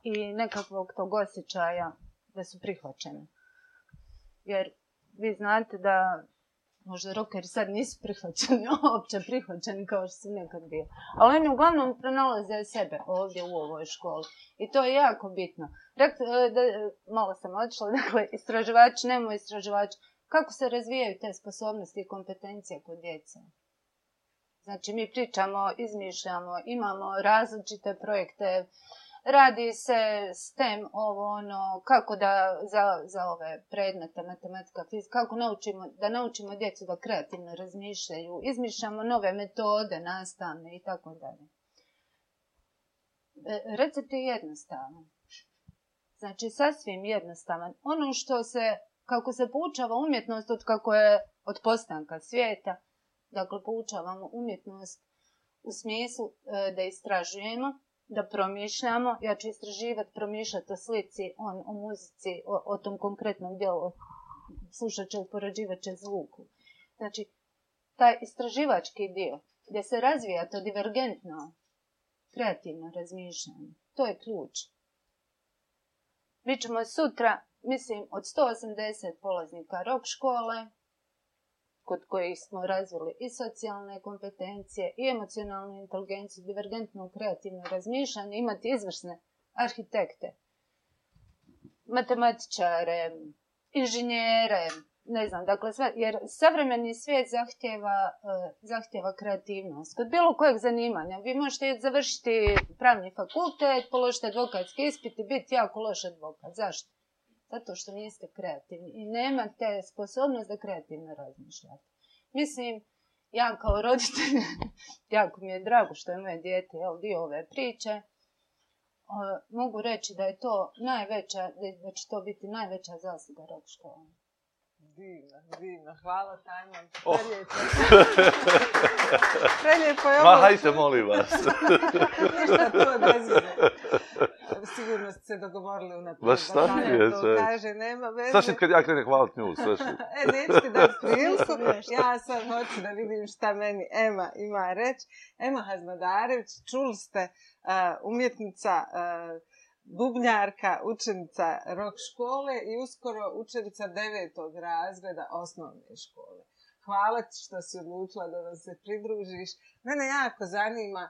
i nekakvog tog osjećaja da su prihvaćeni. Jer vi znate da možda rockeri sad nisu prihvaćeni, opće prihvaćeni kao što su nekad bio. Ali oni uglavnom pronalaze sebe ovdje u ovoj školi. I to je jako bitno. E, da, e, malo sam odšla, dakle, istraživač, nemo istraživač. Kako se razvijaju te sposobnosti i kompetencije kod djece? Znači, mi pričamo, izmišljamo, imamo različite projekte, radi se STEM, ovo ono, kako da za, za ove predmete, matematika, fizika, kako naučimo, da naučimo djecu da kreativno razmišljaju, izmišljamo nove metode nastavne i tako dalje. E, recept je jednostavan. Znači, sasvim jednostavan. Ono što se, kako se poučava umjetnost od kako je od postanka svijeta, dakle, poučavamo umjetnost u smislu e, da istražujemo, da promišljamo, ja ću istraživati, promišljati o slici, on, o muzici, o, tom konkretnom djelu, slušat će, uporađivat zvuku. Znači, taj istraživački dio, gdje se razvija to divergentno, kreativno razmišljanje, to je ključ. Mi ćemo sutra, mislim, od 180 polaznika rok škole, kod kojih smo razvili i socijalne kompetencije, i emocionalnu inteligenciju, divergentno kreativno razmišljanje, imati izvrsne arhitekte, matematičare, inženjere, ne znam, dakle, sve, jer savremeni svijet zahtjeva, eh, zahtjeva kreativnost. Kod bilo kojeg zanimanja, vi možete završiti pravni fakultet, položiti advokatski ispit i biti jako loš advokat. Zašto? zato što niste kreativni i nemate sposobnost da kreativno razmišljate. Mislim, ja kao roditelj, jako mi je drago što je moje dijete dio ove priče, mogu reći da je to najveća, da će to biti najveća zasluga rok škole. Divno, divno. Hvala Tajman. Oh. Prelijepo. je ovo. Ma hajte, molim vas. Ništa, to je bez Sigurno ste se dogovorili u unaprijed. Ma šta je? To kaže, nema veze. Sašit, kad ja krenem hvala sve što? e, nećete da dati priliku. Ja sam hoću da vidim šta meni Ema ima reći. Ema Hazmadarević, čuli ste, uh, umjetnica uh, bubnjarka, učenica rok škole i uskoro učenica devetog razreda osnovne škole. Hvala ti što si odlučila da nam se pridružiš. Mene jako zanima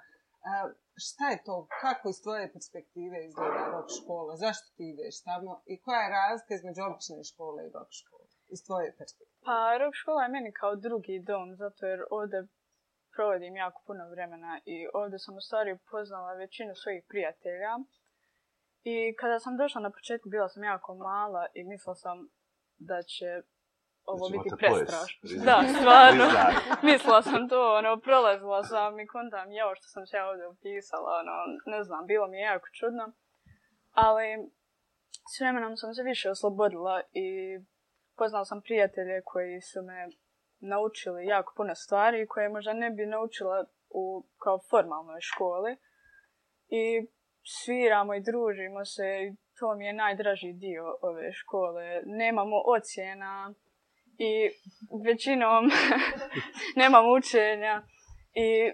šta je to, kako iz tvoje perspektive izgleda rok škola, zašto ti ideš tamo i koja je razlika između obične škole i rok škole iz tvoje perspektive? Pa rok škola je meni kao drugi dom, zato jer ovdje provodim jako puno vremena i ovdje sam u stvari upoznala većinu svojih prijatelja i kada sam došla na početku, bila sam jako mala i mislila sam da će ovo biti prestrašno. Da, stvarno. mislila sam to, ono, prolazila sam i kontam, jao što sam se ovdje upisala, ono, ne znam, bilo mi je jako čudno. Ali s vremenom sam se više oslobodila i poznala sam prijatelje koji su me naučili jako puno stvari koje možda ne bi naučila u, kao formalnoj školi. I sviramo i družimo se i to mi je najdraži dio ove škole. Nemamo ocjena i većinom nemam učenja i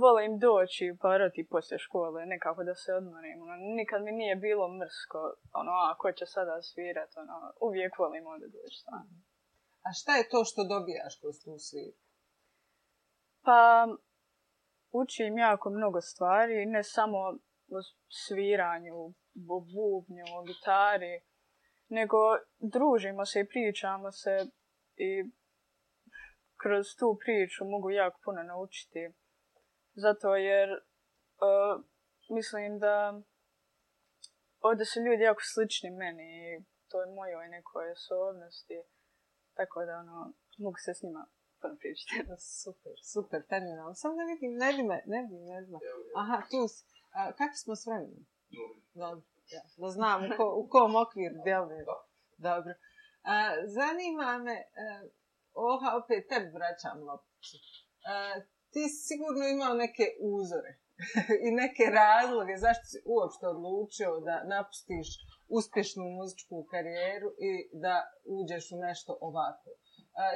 volim doći parati poslije škole, nekako da se odmorim. Ono, nikad mi nije bilo mrsko, ono, a ko će sada svirat, ono, uvijek volim onda doći sam. A šta je to što dobijaš kroz tu sviru? Pa, učim jako mnogo stvari, ne samo sviranju, bubnju, gitari, nego družimo se i pričamo se i kroz tu priču mogu jako puno naučiti. Zato jer e, mislim da ovdje su ljudi jako slični meni i je mojoj nekoj osobnosti. Tako da ono, mogu se s njima puno pričati. super, super, terminal. Sam da vidim, ne vidim, ne vidim, ne Aha, tu si. A, kakvi smo s vremenom? Dobro. da znam u, kom okvir Dobro. zanima me, e, oha, opet tebi vraćam e, Ti si sigurno imao neke uzore i neke razloge zašto si uopšte odlučio da napustiš uspješnu muzičku karijeru i da uđeš u nešto ovako.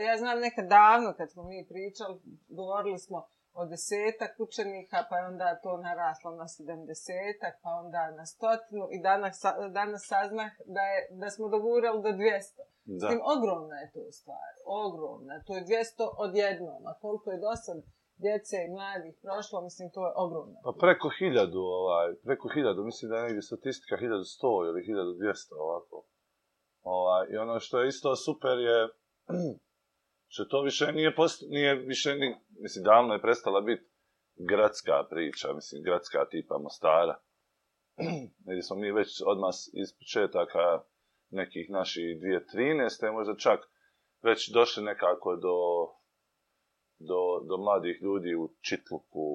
E, ja znam nekad davno kad smo mi pričali, govorili smo od desetak učenika, pa je onda to naraslo na sedamdesetak, pa onda na stotinu i danas, danas saznah da, je, da smo dogurali do 200. Zatim, ogromna je to stvar, ogromna. To je 200 odjednom, a koliko je do sad djece i mladih prošlo, mislim, to je ogromno. Pa preko hiljadu, ovaj, preko hiljadu, mislim da je negdje statistika 1100 ili 1200, ovako. Ovaj, I ono što je isto super je, što to više nije, nije više ni, mislim, davno je prestala biti gradska priča, mislim, gradska tipa Mostara. Jer smo mi već odmah iz početaka nekih naših 2013. možda čak već došli nekako do, do, do mladih ljudi u Čitluku,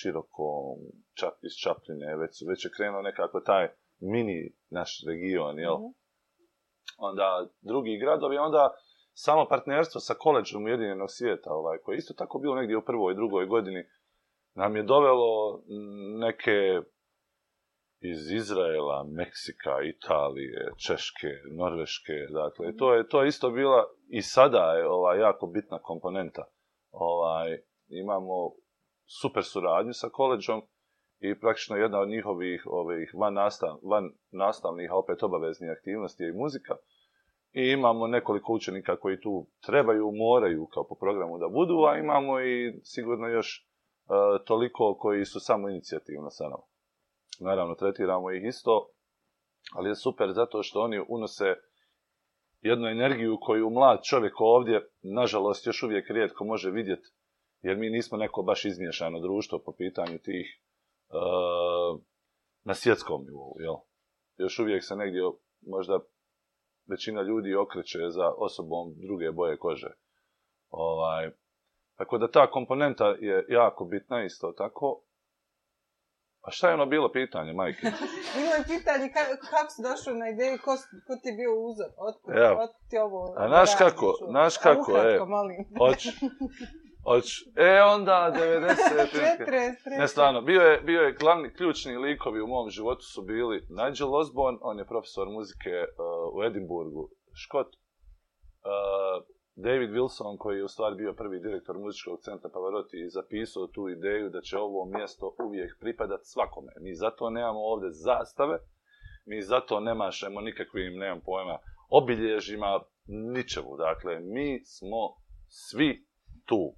Širokom, čak iz Čapljine, već, već je krenuo nekako taj mini naš region, jel? Mhm. Onda drugi gradovi, onda samo partnerstvo sa koleđom Ujedinjenog svijeta, ovaj, koje je isto tako bilo negdje u prvoj i drugoj godini, nam je dovelo neke iz Izraela, Meksika, Italije, Češke, Norveške, dakle, to je, to isto bila i sada je ovaj, jako bitna komponenta. Ovaj, imamo super suradnju sa koleđom i praktično jedna od njihovih ovih van, van nastavnih, a opet obaveznih aktivnosti je i muzika i imamo nekoliko učenika koji tu trebaju, moraju kao po programu da budu, a imamo i sigurno još e, toliko koji su samo inicijativno sa Naravno, tretiramo ih isto, ali je super zato što oni unose jednu energiju koju mlad čovjek ovdje, nažalost, još uvijek rijetko može vidjeti, jer mi nismo neko baš izmješano društvo po pitanju tih e, na svjetskom nivou, jel? Još uvijek se negdje možda većina ljudi okreće za osobom druge boje kože. Ovaj, tako da ta komponenta je jako bitna isto tako. A šta je ono bilo pitanje, majke? bilo je pitanje kako si došao na ideju, ko, ko ti je bio uzor, otkud ti ovo... A naš kako, naš kako, e, molim. e onda, 90. ne, stvarno, bio je, glavni, ključni likovi u mom životu su bili Nigel Osborne, on je profesor muzike uh, u Edimburgu, Škot, uh, David Wilson koji je u stvari bio prvi direktor muzičkog centra Pavarotti i zapisao tu ideju da će ovo mjesto uvijek pripadat svakome. Mi zato nemamo ovdje zastave, mi zato nemašemo nikakvim, nemam pojma, obilježima ničemu. Dakle, mi smo svi tu.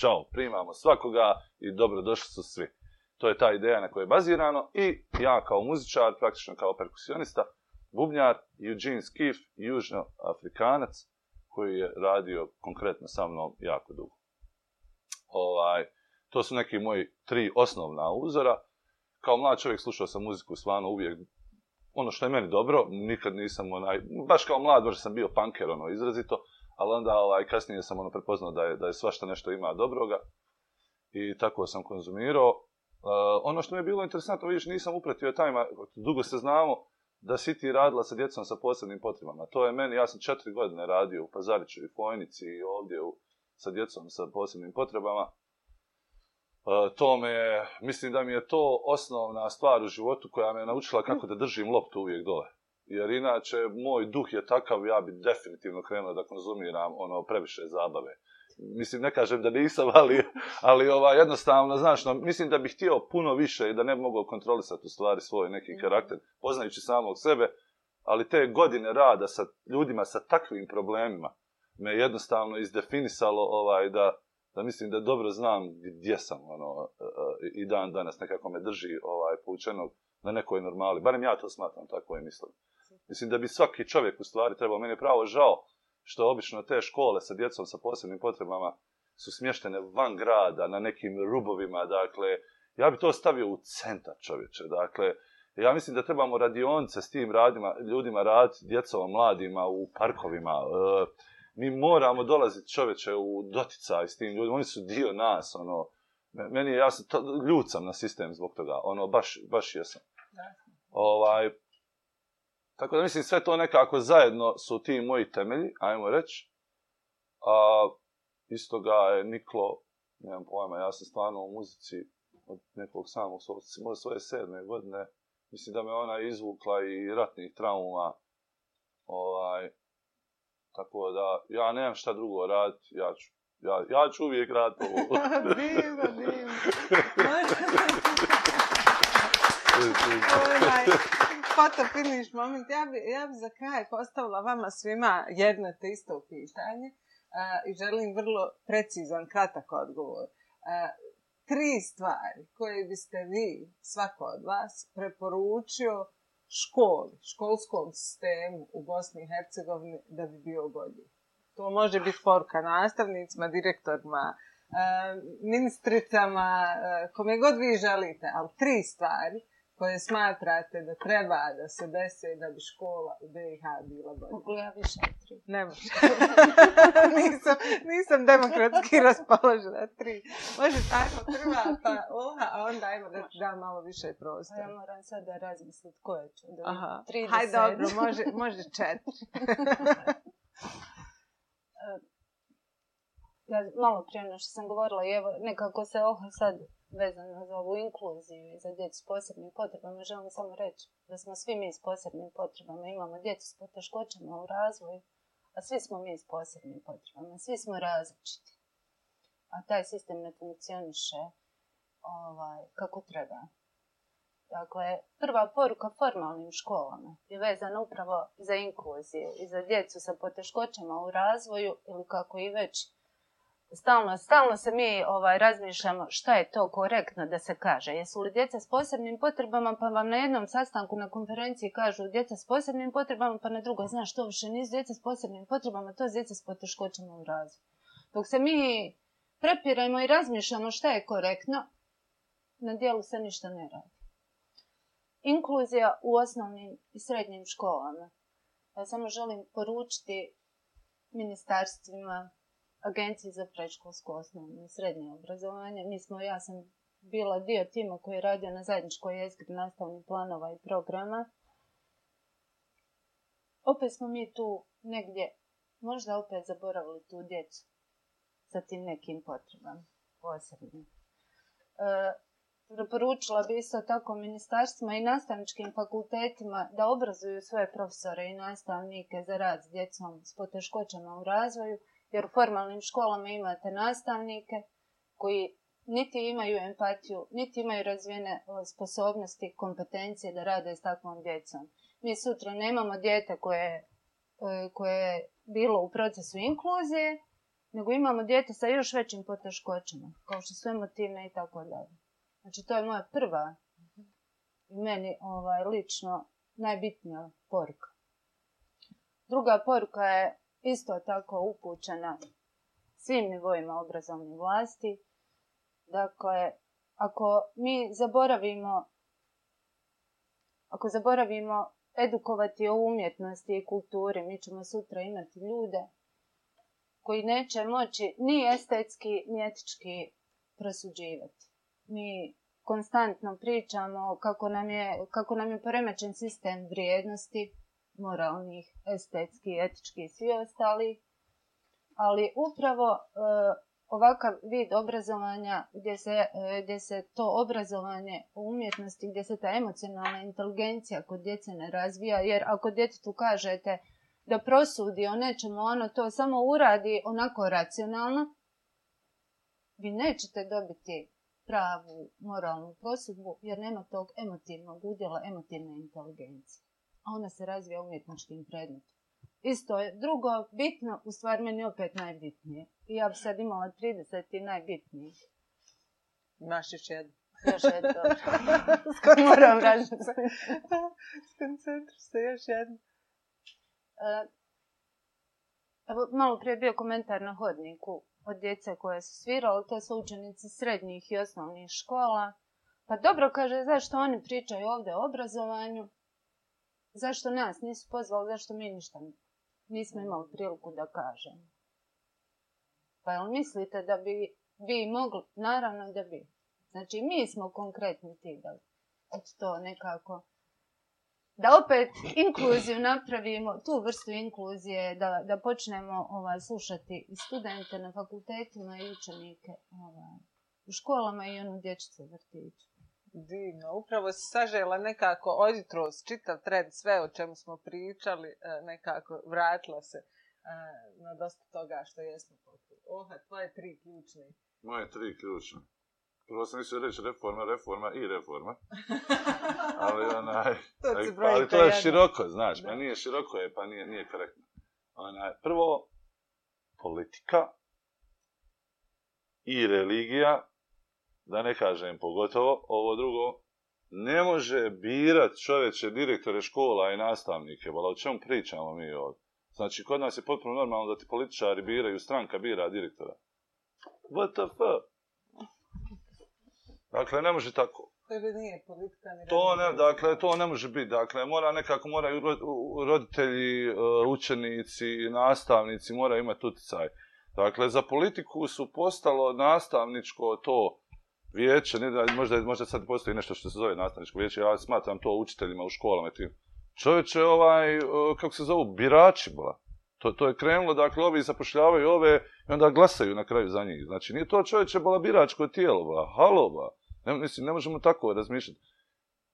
Ćao, primamo svakoga i dobrodošli su svi. To je ta ideja na kojoj je bazirano i ja kao muzičar, praktično kao perkusionista, bubnjar, Eugene Skiff, južnoafrikanac, koji je radio konkretno sa mnom jako dugo. Ovaj, to su neki moji tri osnovna uzora. Kao mlad čovjek slušao sam muziku stvarno uvijek ono što je meni dobro, nikad nisam onaj, baš kao mlad, možda sam bio punker, ono, izrazito, ali onda ovaj, kasnije sam ono prepoznao da je, da je svašta nešto ima dobroga i tako sam konzumirao. E, ono što mi je bilo interesantno, vidiš, nisam upratio tajma, dugo se znamo da si ti radila sa djecom sa posebnim potrebama. To je meni, ja sam četiri godine radio u Pazariću i Fojnici i ovdje sa djecom sa posebnim potrebama. E, to me, mislim da mi je to osnovna stvar u životu koja me je naučila kako da držim loptu uvijek dole jer inače moj duh je takav, ja bi definitivno krenuo da konzumiram ono previše zabave. Mislim, ne kažem da nisam, ali, ali ova, jednostavno, znaš, no, mislim da bih htio puno više i da ne bi mogao kontrolisati u stvari svoj neki mhm. karakter, poznajući samog sebe, ali te godine rada sa ljudima sa takvim problemima me jednostavno izdefinisalo ovaj, da, da mislim da dobro znam gdje sam ono, e, e, i dan danas nekako me drži ovaj, poučenog na nekoj normali. Barem ja to smatram, tako i mislim. Mislim da bi svaki čovjek u stvari trebao, meni je pravo žao što obično te škole sa djecom sa posebnim potrebama su smještene van grada, na nekim rubovima, dakle, ja bi to stavio u centar čovječe, dakle, ja mislim da trebamo radionice s tim radima, ljudima raditi, djecom, mladima, u parkovima, e, mi moramo dolaziti čovječe u doticaj s tim ljudima, oni su dio nas, ono, meni ja sam, na sistem zbog toga, ono, baš, baš jesam. Ovaj, tako da mislim sve to nekako zajedno su ti moji temelji, ajmo reći. A isto ga je niklo, nemam pojma, ja sam stvarno u muzici od nekog samog svoje sedme godine. Mislim da me ona izvukla i ratnih trauma. Ovaj, tako da, ja nemam šta drugo raditi, ja ću, ja, ja ću uvijek raditi ovo. foto finish moment, ja bi, za kraj postavila vama svima jedno te isto pitanje i želim vrlo precizan, kratak odgovor. tri stvari koje biste vi, svako od vas, preporučio školi, školskom sistemu u Bosni i Hercegovini da bi bio bolji. To može biti poruka nastavnicima, direktorima, ministricama, kome god vi želite, ali tri stvari koje smatrate da treba da se desi da bi škola u BiH bila bolja? Mogu ja više tri. Ne može. nisam, nisam demokratski raspoložena. Tri. Može tako prva, pa ova, a onda ajmo da da malo više prostora. Pa ja moram sad da razmislim koje ću. Da Aha. Tri Haj dobro, može, može četiri. E, ja malo prije ono što sam govorila i evo nekako se ovo sad vezano za ovu inkluziju i za djecu s posebnim potrebama, želim samo reći da smo svi mi s posebnim potrebama. Imamo djecu s poteškoćama u razvoju, a svi smo mi s posebnim potrebama. Svi smo različiti. A taj sistem ne funkcioniše ovaj, kako treba. Dakle, prva poruka formalnim školama je vezana upravo za inkluziju i za djecu sa poteškoćama u razvoju ili kako i već Stalno, stalno se mi ovaj, razmišljamo šta je to korektno da se kaže. Jesu li djeca s posebnim potrebama pa vam na jednom sastanku na konferenciji kažu djeca s posebnim potrebama pa na drugo znaš što više nisu djeca s posebnim potrebama, to je djeca s poteškoćama u razvoju. Dok se mi prepiramo i razmišljamo šta je korektno, na dijelu se ništa ne radi. Inkluzija u osnovnim i srednjim školama. Ja samo želim poručiti ministarstvima, Agenciji za predškolsko osnovno i srednje obrazovanje. Mi smo, ja sam bila dio tima koji je radio na zajedničkoj jezgri nastavnih planova i programa. Opet smo mi tu negdje, možda opet zaboravili tu djecu sa tim nekim potrebama posebnim. E, preporučila bi isto tako ministarstvima i nastavničkim fakultetima da obrazuju svoje profesore i nastavnike za rad s djecom s poteškoćama u razvoju – jer u formalnim školama imate nastavnike koji niti imaju empatiju, niti imaju razvijene e, sposobnosti i kompetencije da rade s takvom djecom. Mi sutra nemamo dijete koje, e, koje je bilo u procesu inkluzije, nego imamo dijete sa još većim poteškoćama, kao što su emotivne i tako dalje. Znači, to je moja prva i meni ovaj, lično najbitnija poruka. Druga poruka je isto tako upućena svim nivoima obrazovne vlasti. Dakle, ako mi zaboravimo ako zaboravimo edukovati o umjetnosti i kulturi, mi ćemo sutra imati ljude koji neće moći ni estetski, ni etički prosuđivati. Mi konstantno pričamo kako nam je, kako nam je poremećen sistem vrijednosti, moralnih, estetskih, etičkih i svi ostali. Ali upravo e, ovakav vid obrazovanja gdje se, e, to obrazovanje u umjetnosti, gdje se ta emocionalna inteligencija kod djece ne razvija, jer ako djetetu kažete da prosudi o nečemu, ono to samo uradi onako racionalno, vi nećete dobiti pravu moralnu prosudbu jer nema tog emotivnog udjela, emotivne inteligencije a ona se razvija umjetničkim predmetom. Isto je. Drugo, bitno, u stvari meni opet najbitnije. I ja bi sad imala 30 i najbitnijih. Imaš još jednu. Još jedno. moram se, još e, malo prije bio komentar na hodniku od djece koje su svirali, to su učenici srednjih i osnovnih škola. Pa dobro, kaže, zašto oni pričaju ovdje o obrazovanju, Zašto nas nisu pozvali, zašto mi ništa nismo imali priliku da kažem. Pa jel mislite da bi vi mogli? Naravno da bi. Znači mi smo konkretni ti da to nekako da opet inkluziju napravimo, tu vrstu inkluzije, da, da počnemo ovaj, slušati i studente na fakultetima i učenike ovaj, u školama i onu dječicu vrtiću. Divno, upravo si sažela nekako odjutros čitav trend, sve o čemu smo pričali, e, nekako vratila se e, na dosta toga što jesmo pokrili. Oha, tvoje tri ključne. Moje tri ključne. Prvo sam mislio reći reforma, reforma i reforma. ali, onaj, to ali to je široko, znaš, pa nije široko je, pa nije, nije korektno. prvo, politika i religija da ne kažem pogotovo, ovo drugo, ne može birat čoveče direktore škola i nastavnike, ali o čemu pričamo mi ovdje? Znači, kod nas je potpuno normalno da ti političari biraju, stranka bira direktora. What Dakle, ne može tako. Nije politika, to ne, dakle, to ne može biti. Dakle, mora nekako, moraju roditelji, e, učenici, nastavnici, moraju imati utjecaj. Dakle, za politiku su postalo nastavničko to, vijeće, možda, možda sad postoji nešto što se zove nastavničko vijeće, ja smatram to učiteljima u školama i tim. Čovječe, ovaj, e, kako se zovu, birači, bila. To, to je krenulo, dakle, ovi zapošljavaju ove i onda glasaju na kraju za njih. Znači, nije to čovječe, bila, biračko tijelo, ba, halo, mislim, ne možemo tako razmišljati.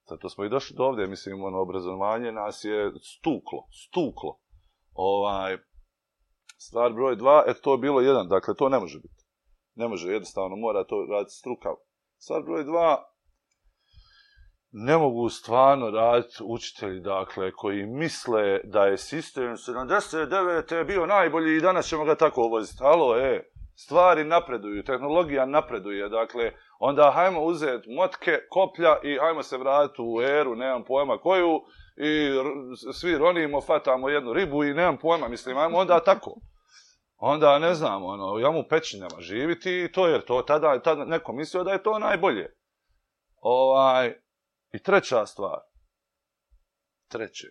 Zato smo i došli do ovdje, mislim, ono, obrazovanje nas je stuklo, stuklo. Ovaj, stvar broj dva, eto, to je bilo jedan, dakle, to ne može biti. Ne može, jednostavno mora to raditi struka Sad broj dva, ne mogu stvarno raditi učitelji, dakle, koji misle da je sistem 79. je bio najbolji i danas ćemo ga tako uvoziti. alo e, stvari napreduju, tehnologija napreduje, dakle, onda hajmo uzeti motke, koplja i hajmo se vratiti u eru, nemam pojma koju, i svi ronimo, fatamo jednu ribu i nemam pojma, mislim, hajmo onda tako onda ne znam, ono, ja mu pećinama živiti i to jer to tada, tada neko mislio da je to najbolje. Ovaj, I treća stvar, treće,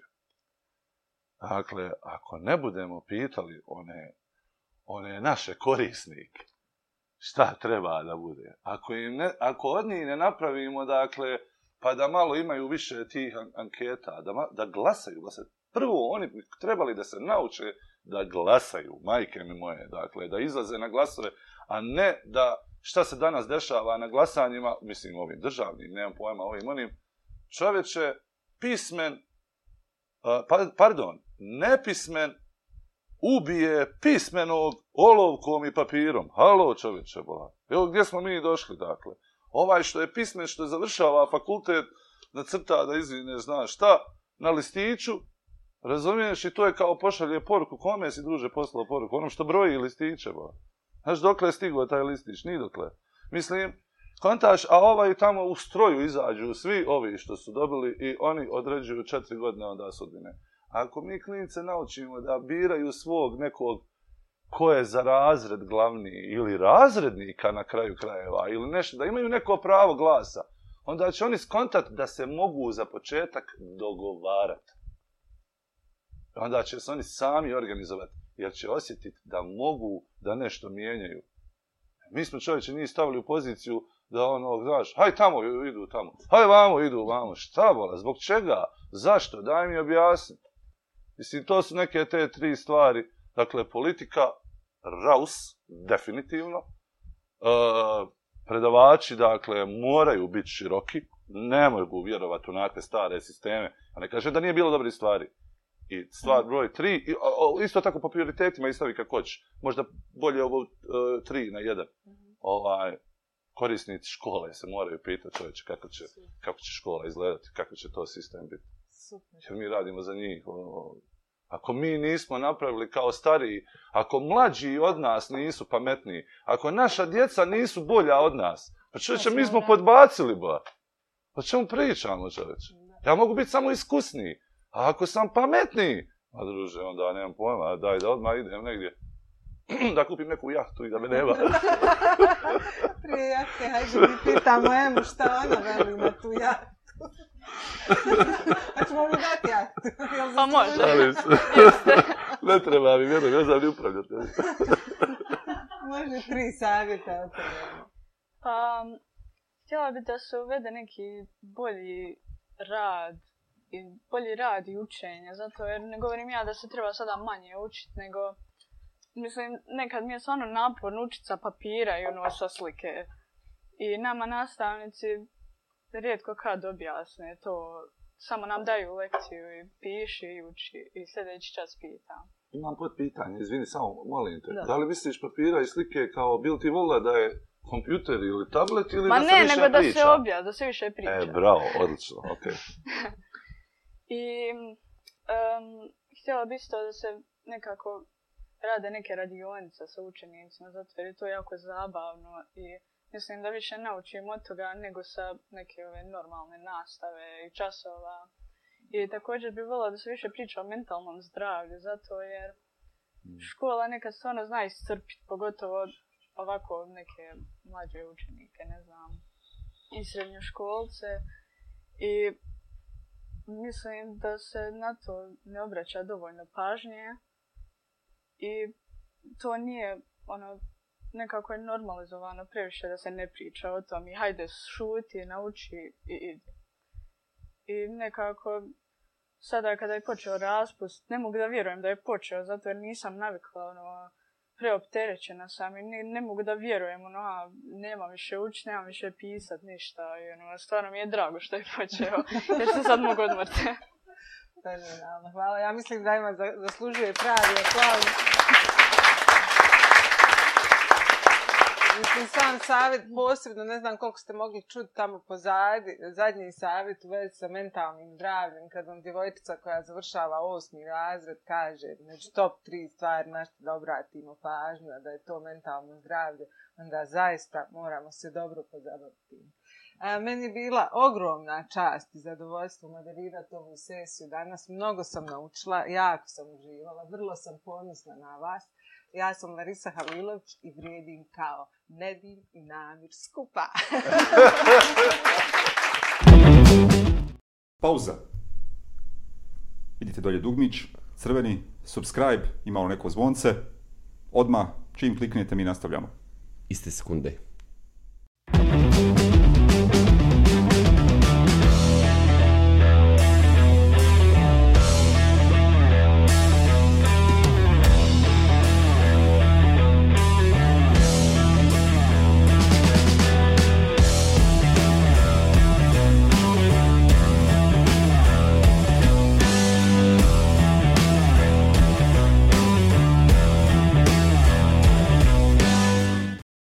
dakle, ako ne budemo pitali one, one naše korisnike, šta treba da bude, ako, im ne, ako od njih ne napravimo, dakle, pa da malo imaju više tih anketa, da, da glasaju, da se prvo oni trebali da se nauče da glasaju, majke mi moje, dakle, da izlaze na glasove, a ne da šta se danas dešava na glasanjima, mislim ovim državnim, nemam pojma ovim onim, čovječe, pismen, pa-, pardon, nepismen, ubije pismenog olovkom i papirom. Halo čovječe, bola. Evo gdje smo mi došli, dakle. Ovaj što je pismen, što je završava fakultet, crta, da izvine, zna šta, na listiću, Razumiješ i to je kao pošalje poruku. Kome si druže poslao poruku? Onom što broji listiće, bo. Znaš dokle je stigao taj listić? dokle. Mislim, kontaš, a ovaj tamo u stroju izađu svi ovi što su dobili i oni određuju četiri godine onda sudbine. Ako mi klinice naučimo da biraju svog nekog ko je za razred glavni ili razrednika na kraju krajeva ili nešto, da imaju neko pravo glasa, onda će oni skontat da se mogu za početak dogovarati onda će se oni sami organizovati, jer će osjetiti da mogu da nešto mijenjaju. Mi smo čovječe nije stavili u poziciju da ono, znaš, haj tamo, idu tamo, haj vamo, idu vamo, šta vola zbog čega, zašto, daj mi objasni. Mislim, to su neke te tri stvari, dakle, politika, raus, definitivno, e, predavači, dakle, moraju biti široki, ne mogu vjerovati u onakve stare sisteme, a ne kažem da nije bilo dobrih stvari, i stvar broj tri, i, isto tako po prioritetima istavi kako hoćeš. Možda bolje ovo e, tri na jedan. Mhm. Ovaj, korisnici škole se moraju pitati čovječe kako će, kako će škola izgledati, kako će to sistem biti. Super. Jer mi radimo za njih. ako mi nismo napravili kao stariji, ako mlađi od nas nisu pametniji, ako naša djeca nisu bolja od nas, pa, pa čovječe, mi smo podbacili, ba. O čemu pričamo, čovječe? Ja mogu biti samo iskusniji. A ako sam pametniji, a druže, onda nemam pojma, daj da odmah idem negdje da kupim neku jahtu i da me nema. Prije jahte, hajde mi pitamo, emu, šta ona veli na tu jahtu? Hoćemo mu dati jahtu? Pa može. ne treba mi, vjerujem, ne znam ni upravljati. može tri savjeta od Pa, htjela bi da se uvede neki bolji rad i bolji rad i učenje, zato jer ne govorim ja da se treba sada manje učiti, nego mislim, nekad mi je stvarno napor učiti sa papira i ono sa slike. I nama nastavnici rijetko kad objasne to, samo nam daju lekciju i piši i uči i sljedeći čas pita. Imam pod pitanje, izvini, samo molim te. Da. li misliš papira i slike kao bil ti vola da je kompjuter ili tablet ili Ma da ne, se više nego da se obja, da se više e, priča. E, bravo, odlično, okej. I um, htjela bi isto da se nekako rade neke radionice sa učenicima, zato jer je to jako zabavno i mislim da više naučim od toga nego sa neke ove normalne nastave i časova. I također bi volila da se više priča o mentalnom zdravlju, zato jer mm. škola nekad stvarno zna iscrpiti, pogotovo ovako neke mlađe učenike, ne znam, i srednjoškolce. I mislim da se na to ne obraća dovoljno pažnje i to nije ono nekako je normalizovano previše da se ne priča o tom i hajde šuti, nauči i nekako sada kada je počeo raspust, ne mogu da vjerujem da je počeo zato jer nisam navikla ono preopterećena sam i ne, mogu da vjerujem, ono, a, nema više ući, nema više pisat, ništa, i ono, stvarno mi je drago što je počeo, jer se sad mogu odmrti. hvala. Ja mislim da ima zaslužuje pravi aplauz. Mislim, sam savjet posebno, ne znam koliko ste mogli čuti tamo po zadnji savjet u vezi sa mentalnim zdravljem, kad vam djevojčica koja završava osmi razred kaže među znači, top tri stvari na što da obratimo pažnju, da je to mentalno zdravlje, onda zaista moramo se dobro pozabaviti. meni je bila ogromna čast i zadovoljstvo moderirati ovu sesiju danas. Mnogo sam naučila, jako sam uživala, vrlo sam ponosna na vas. Ja sam Marisa Halilović i vrijedim kao Nedim i Namir skupa. Pauza. Vidite dolje dugmić, crveni, subscribe, imamo ono neko zvonce. Odmah, čim kliknete, mi nastavljamo. Iste sekunde.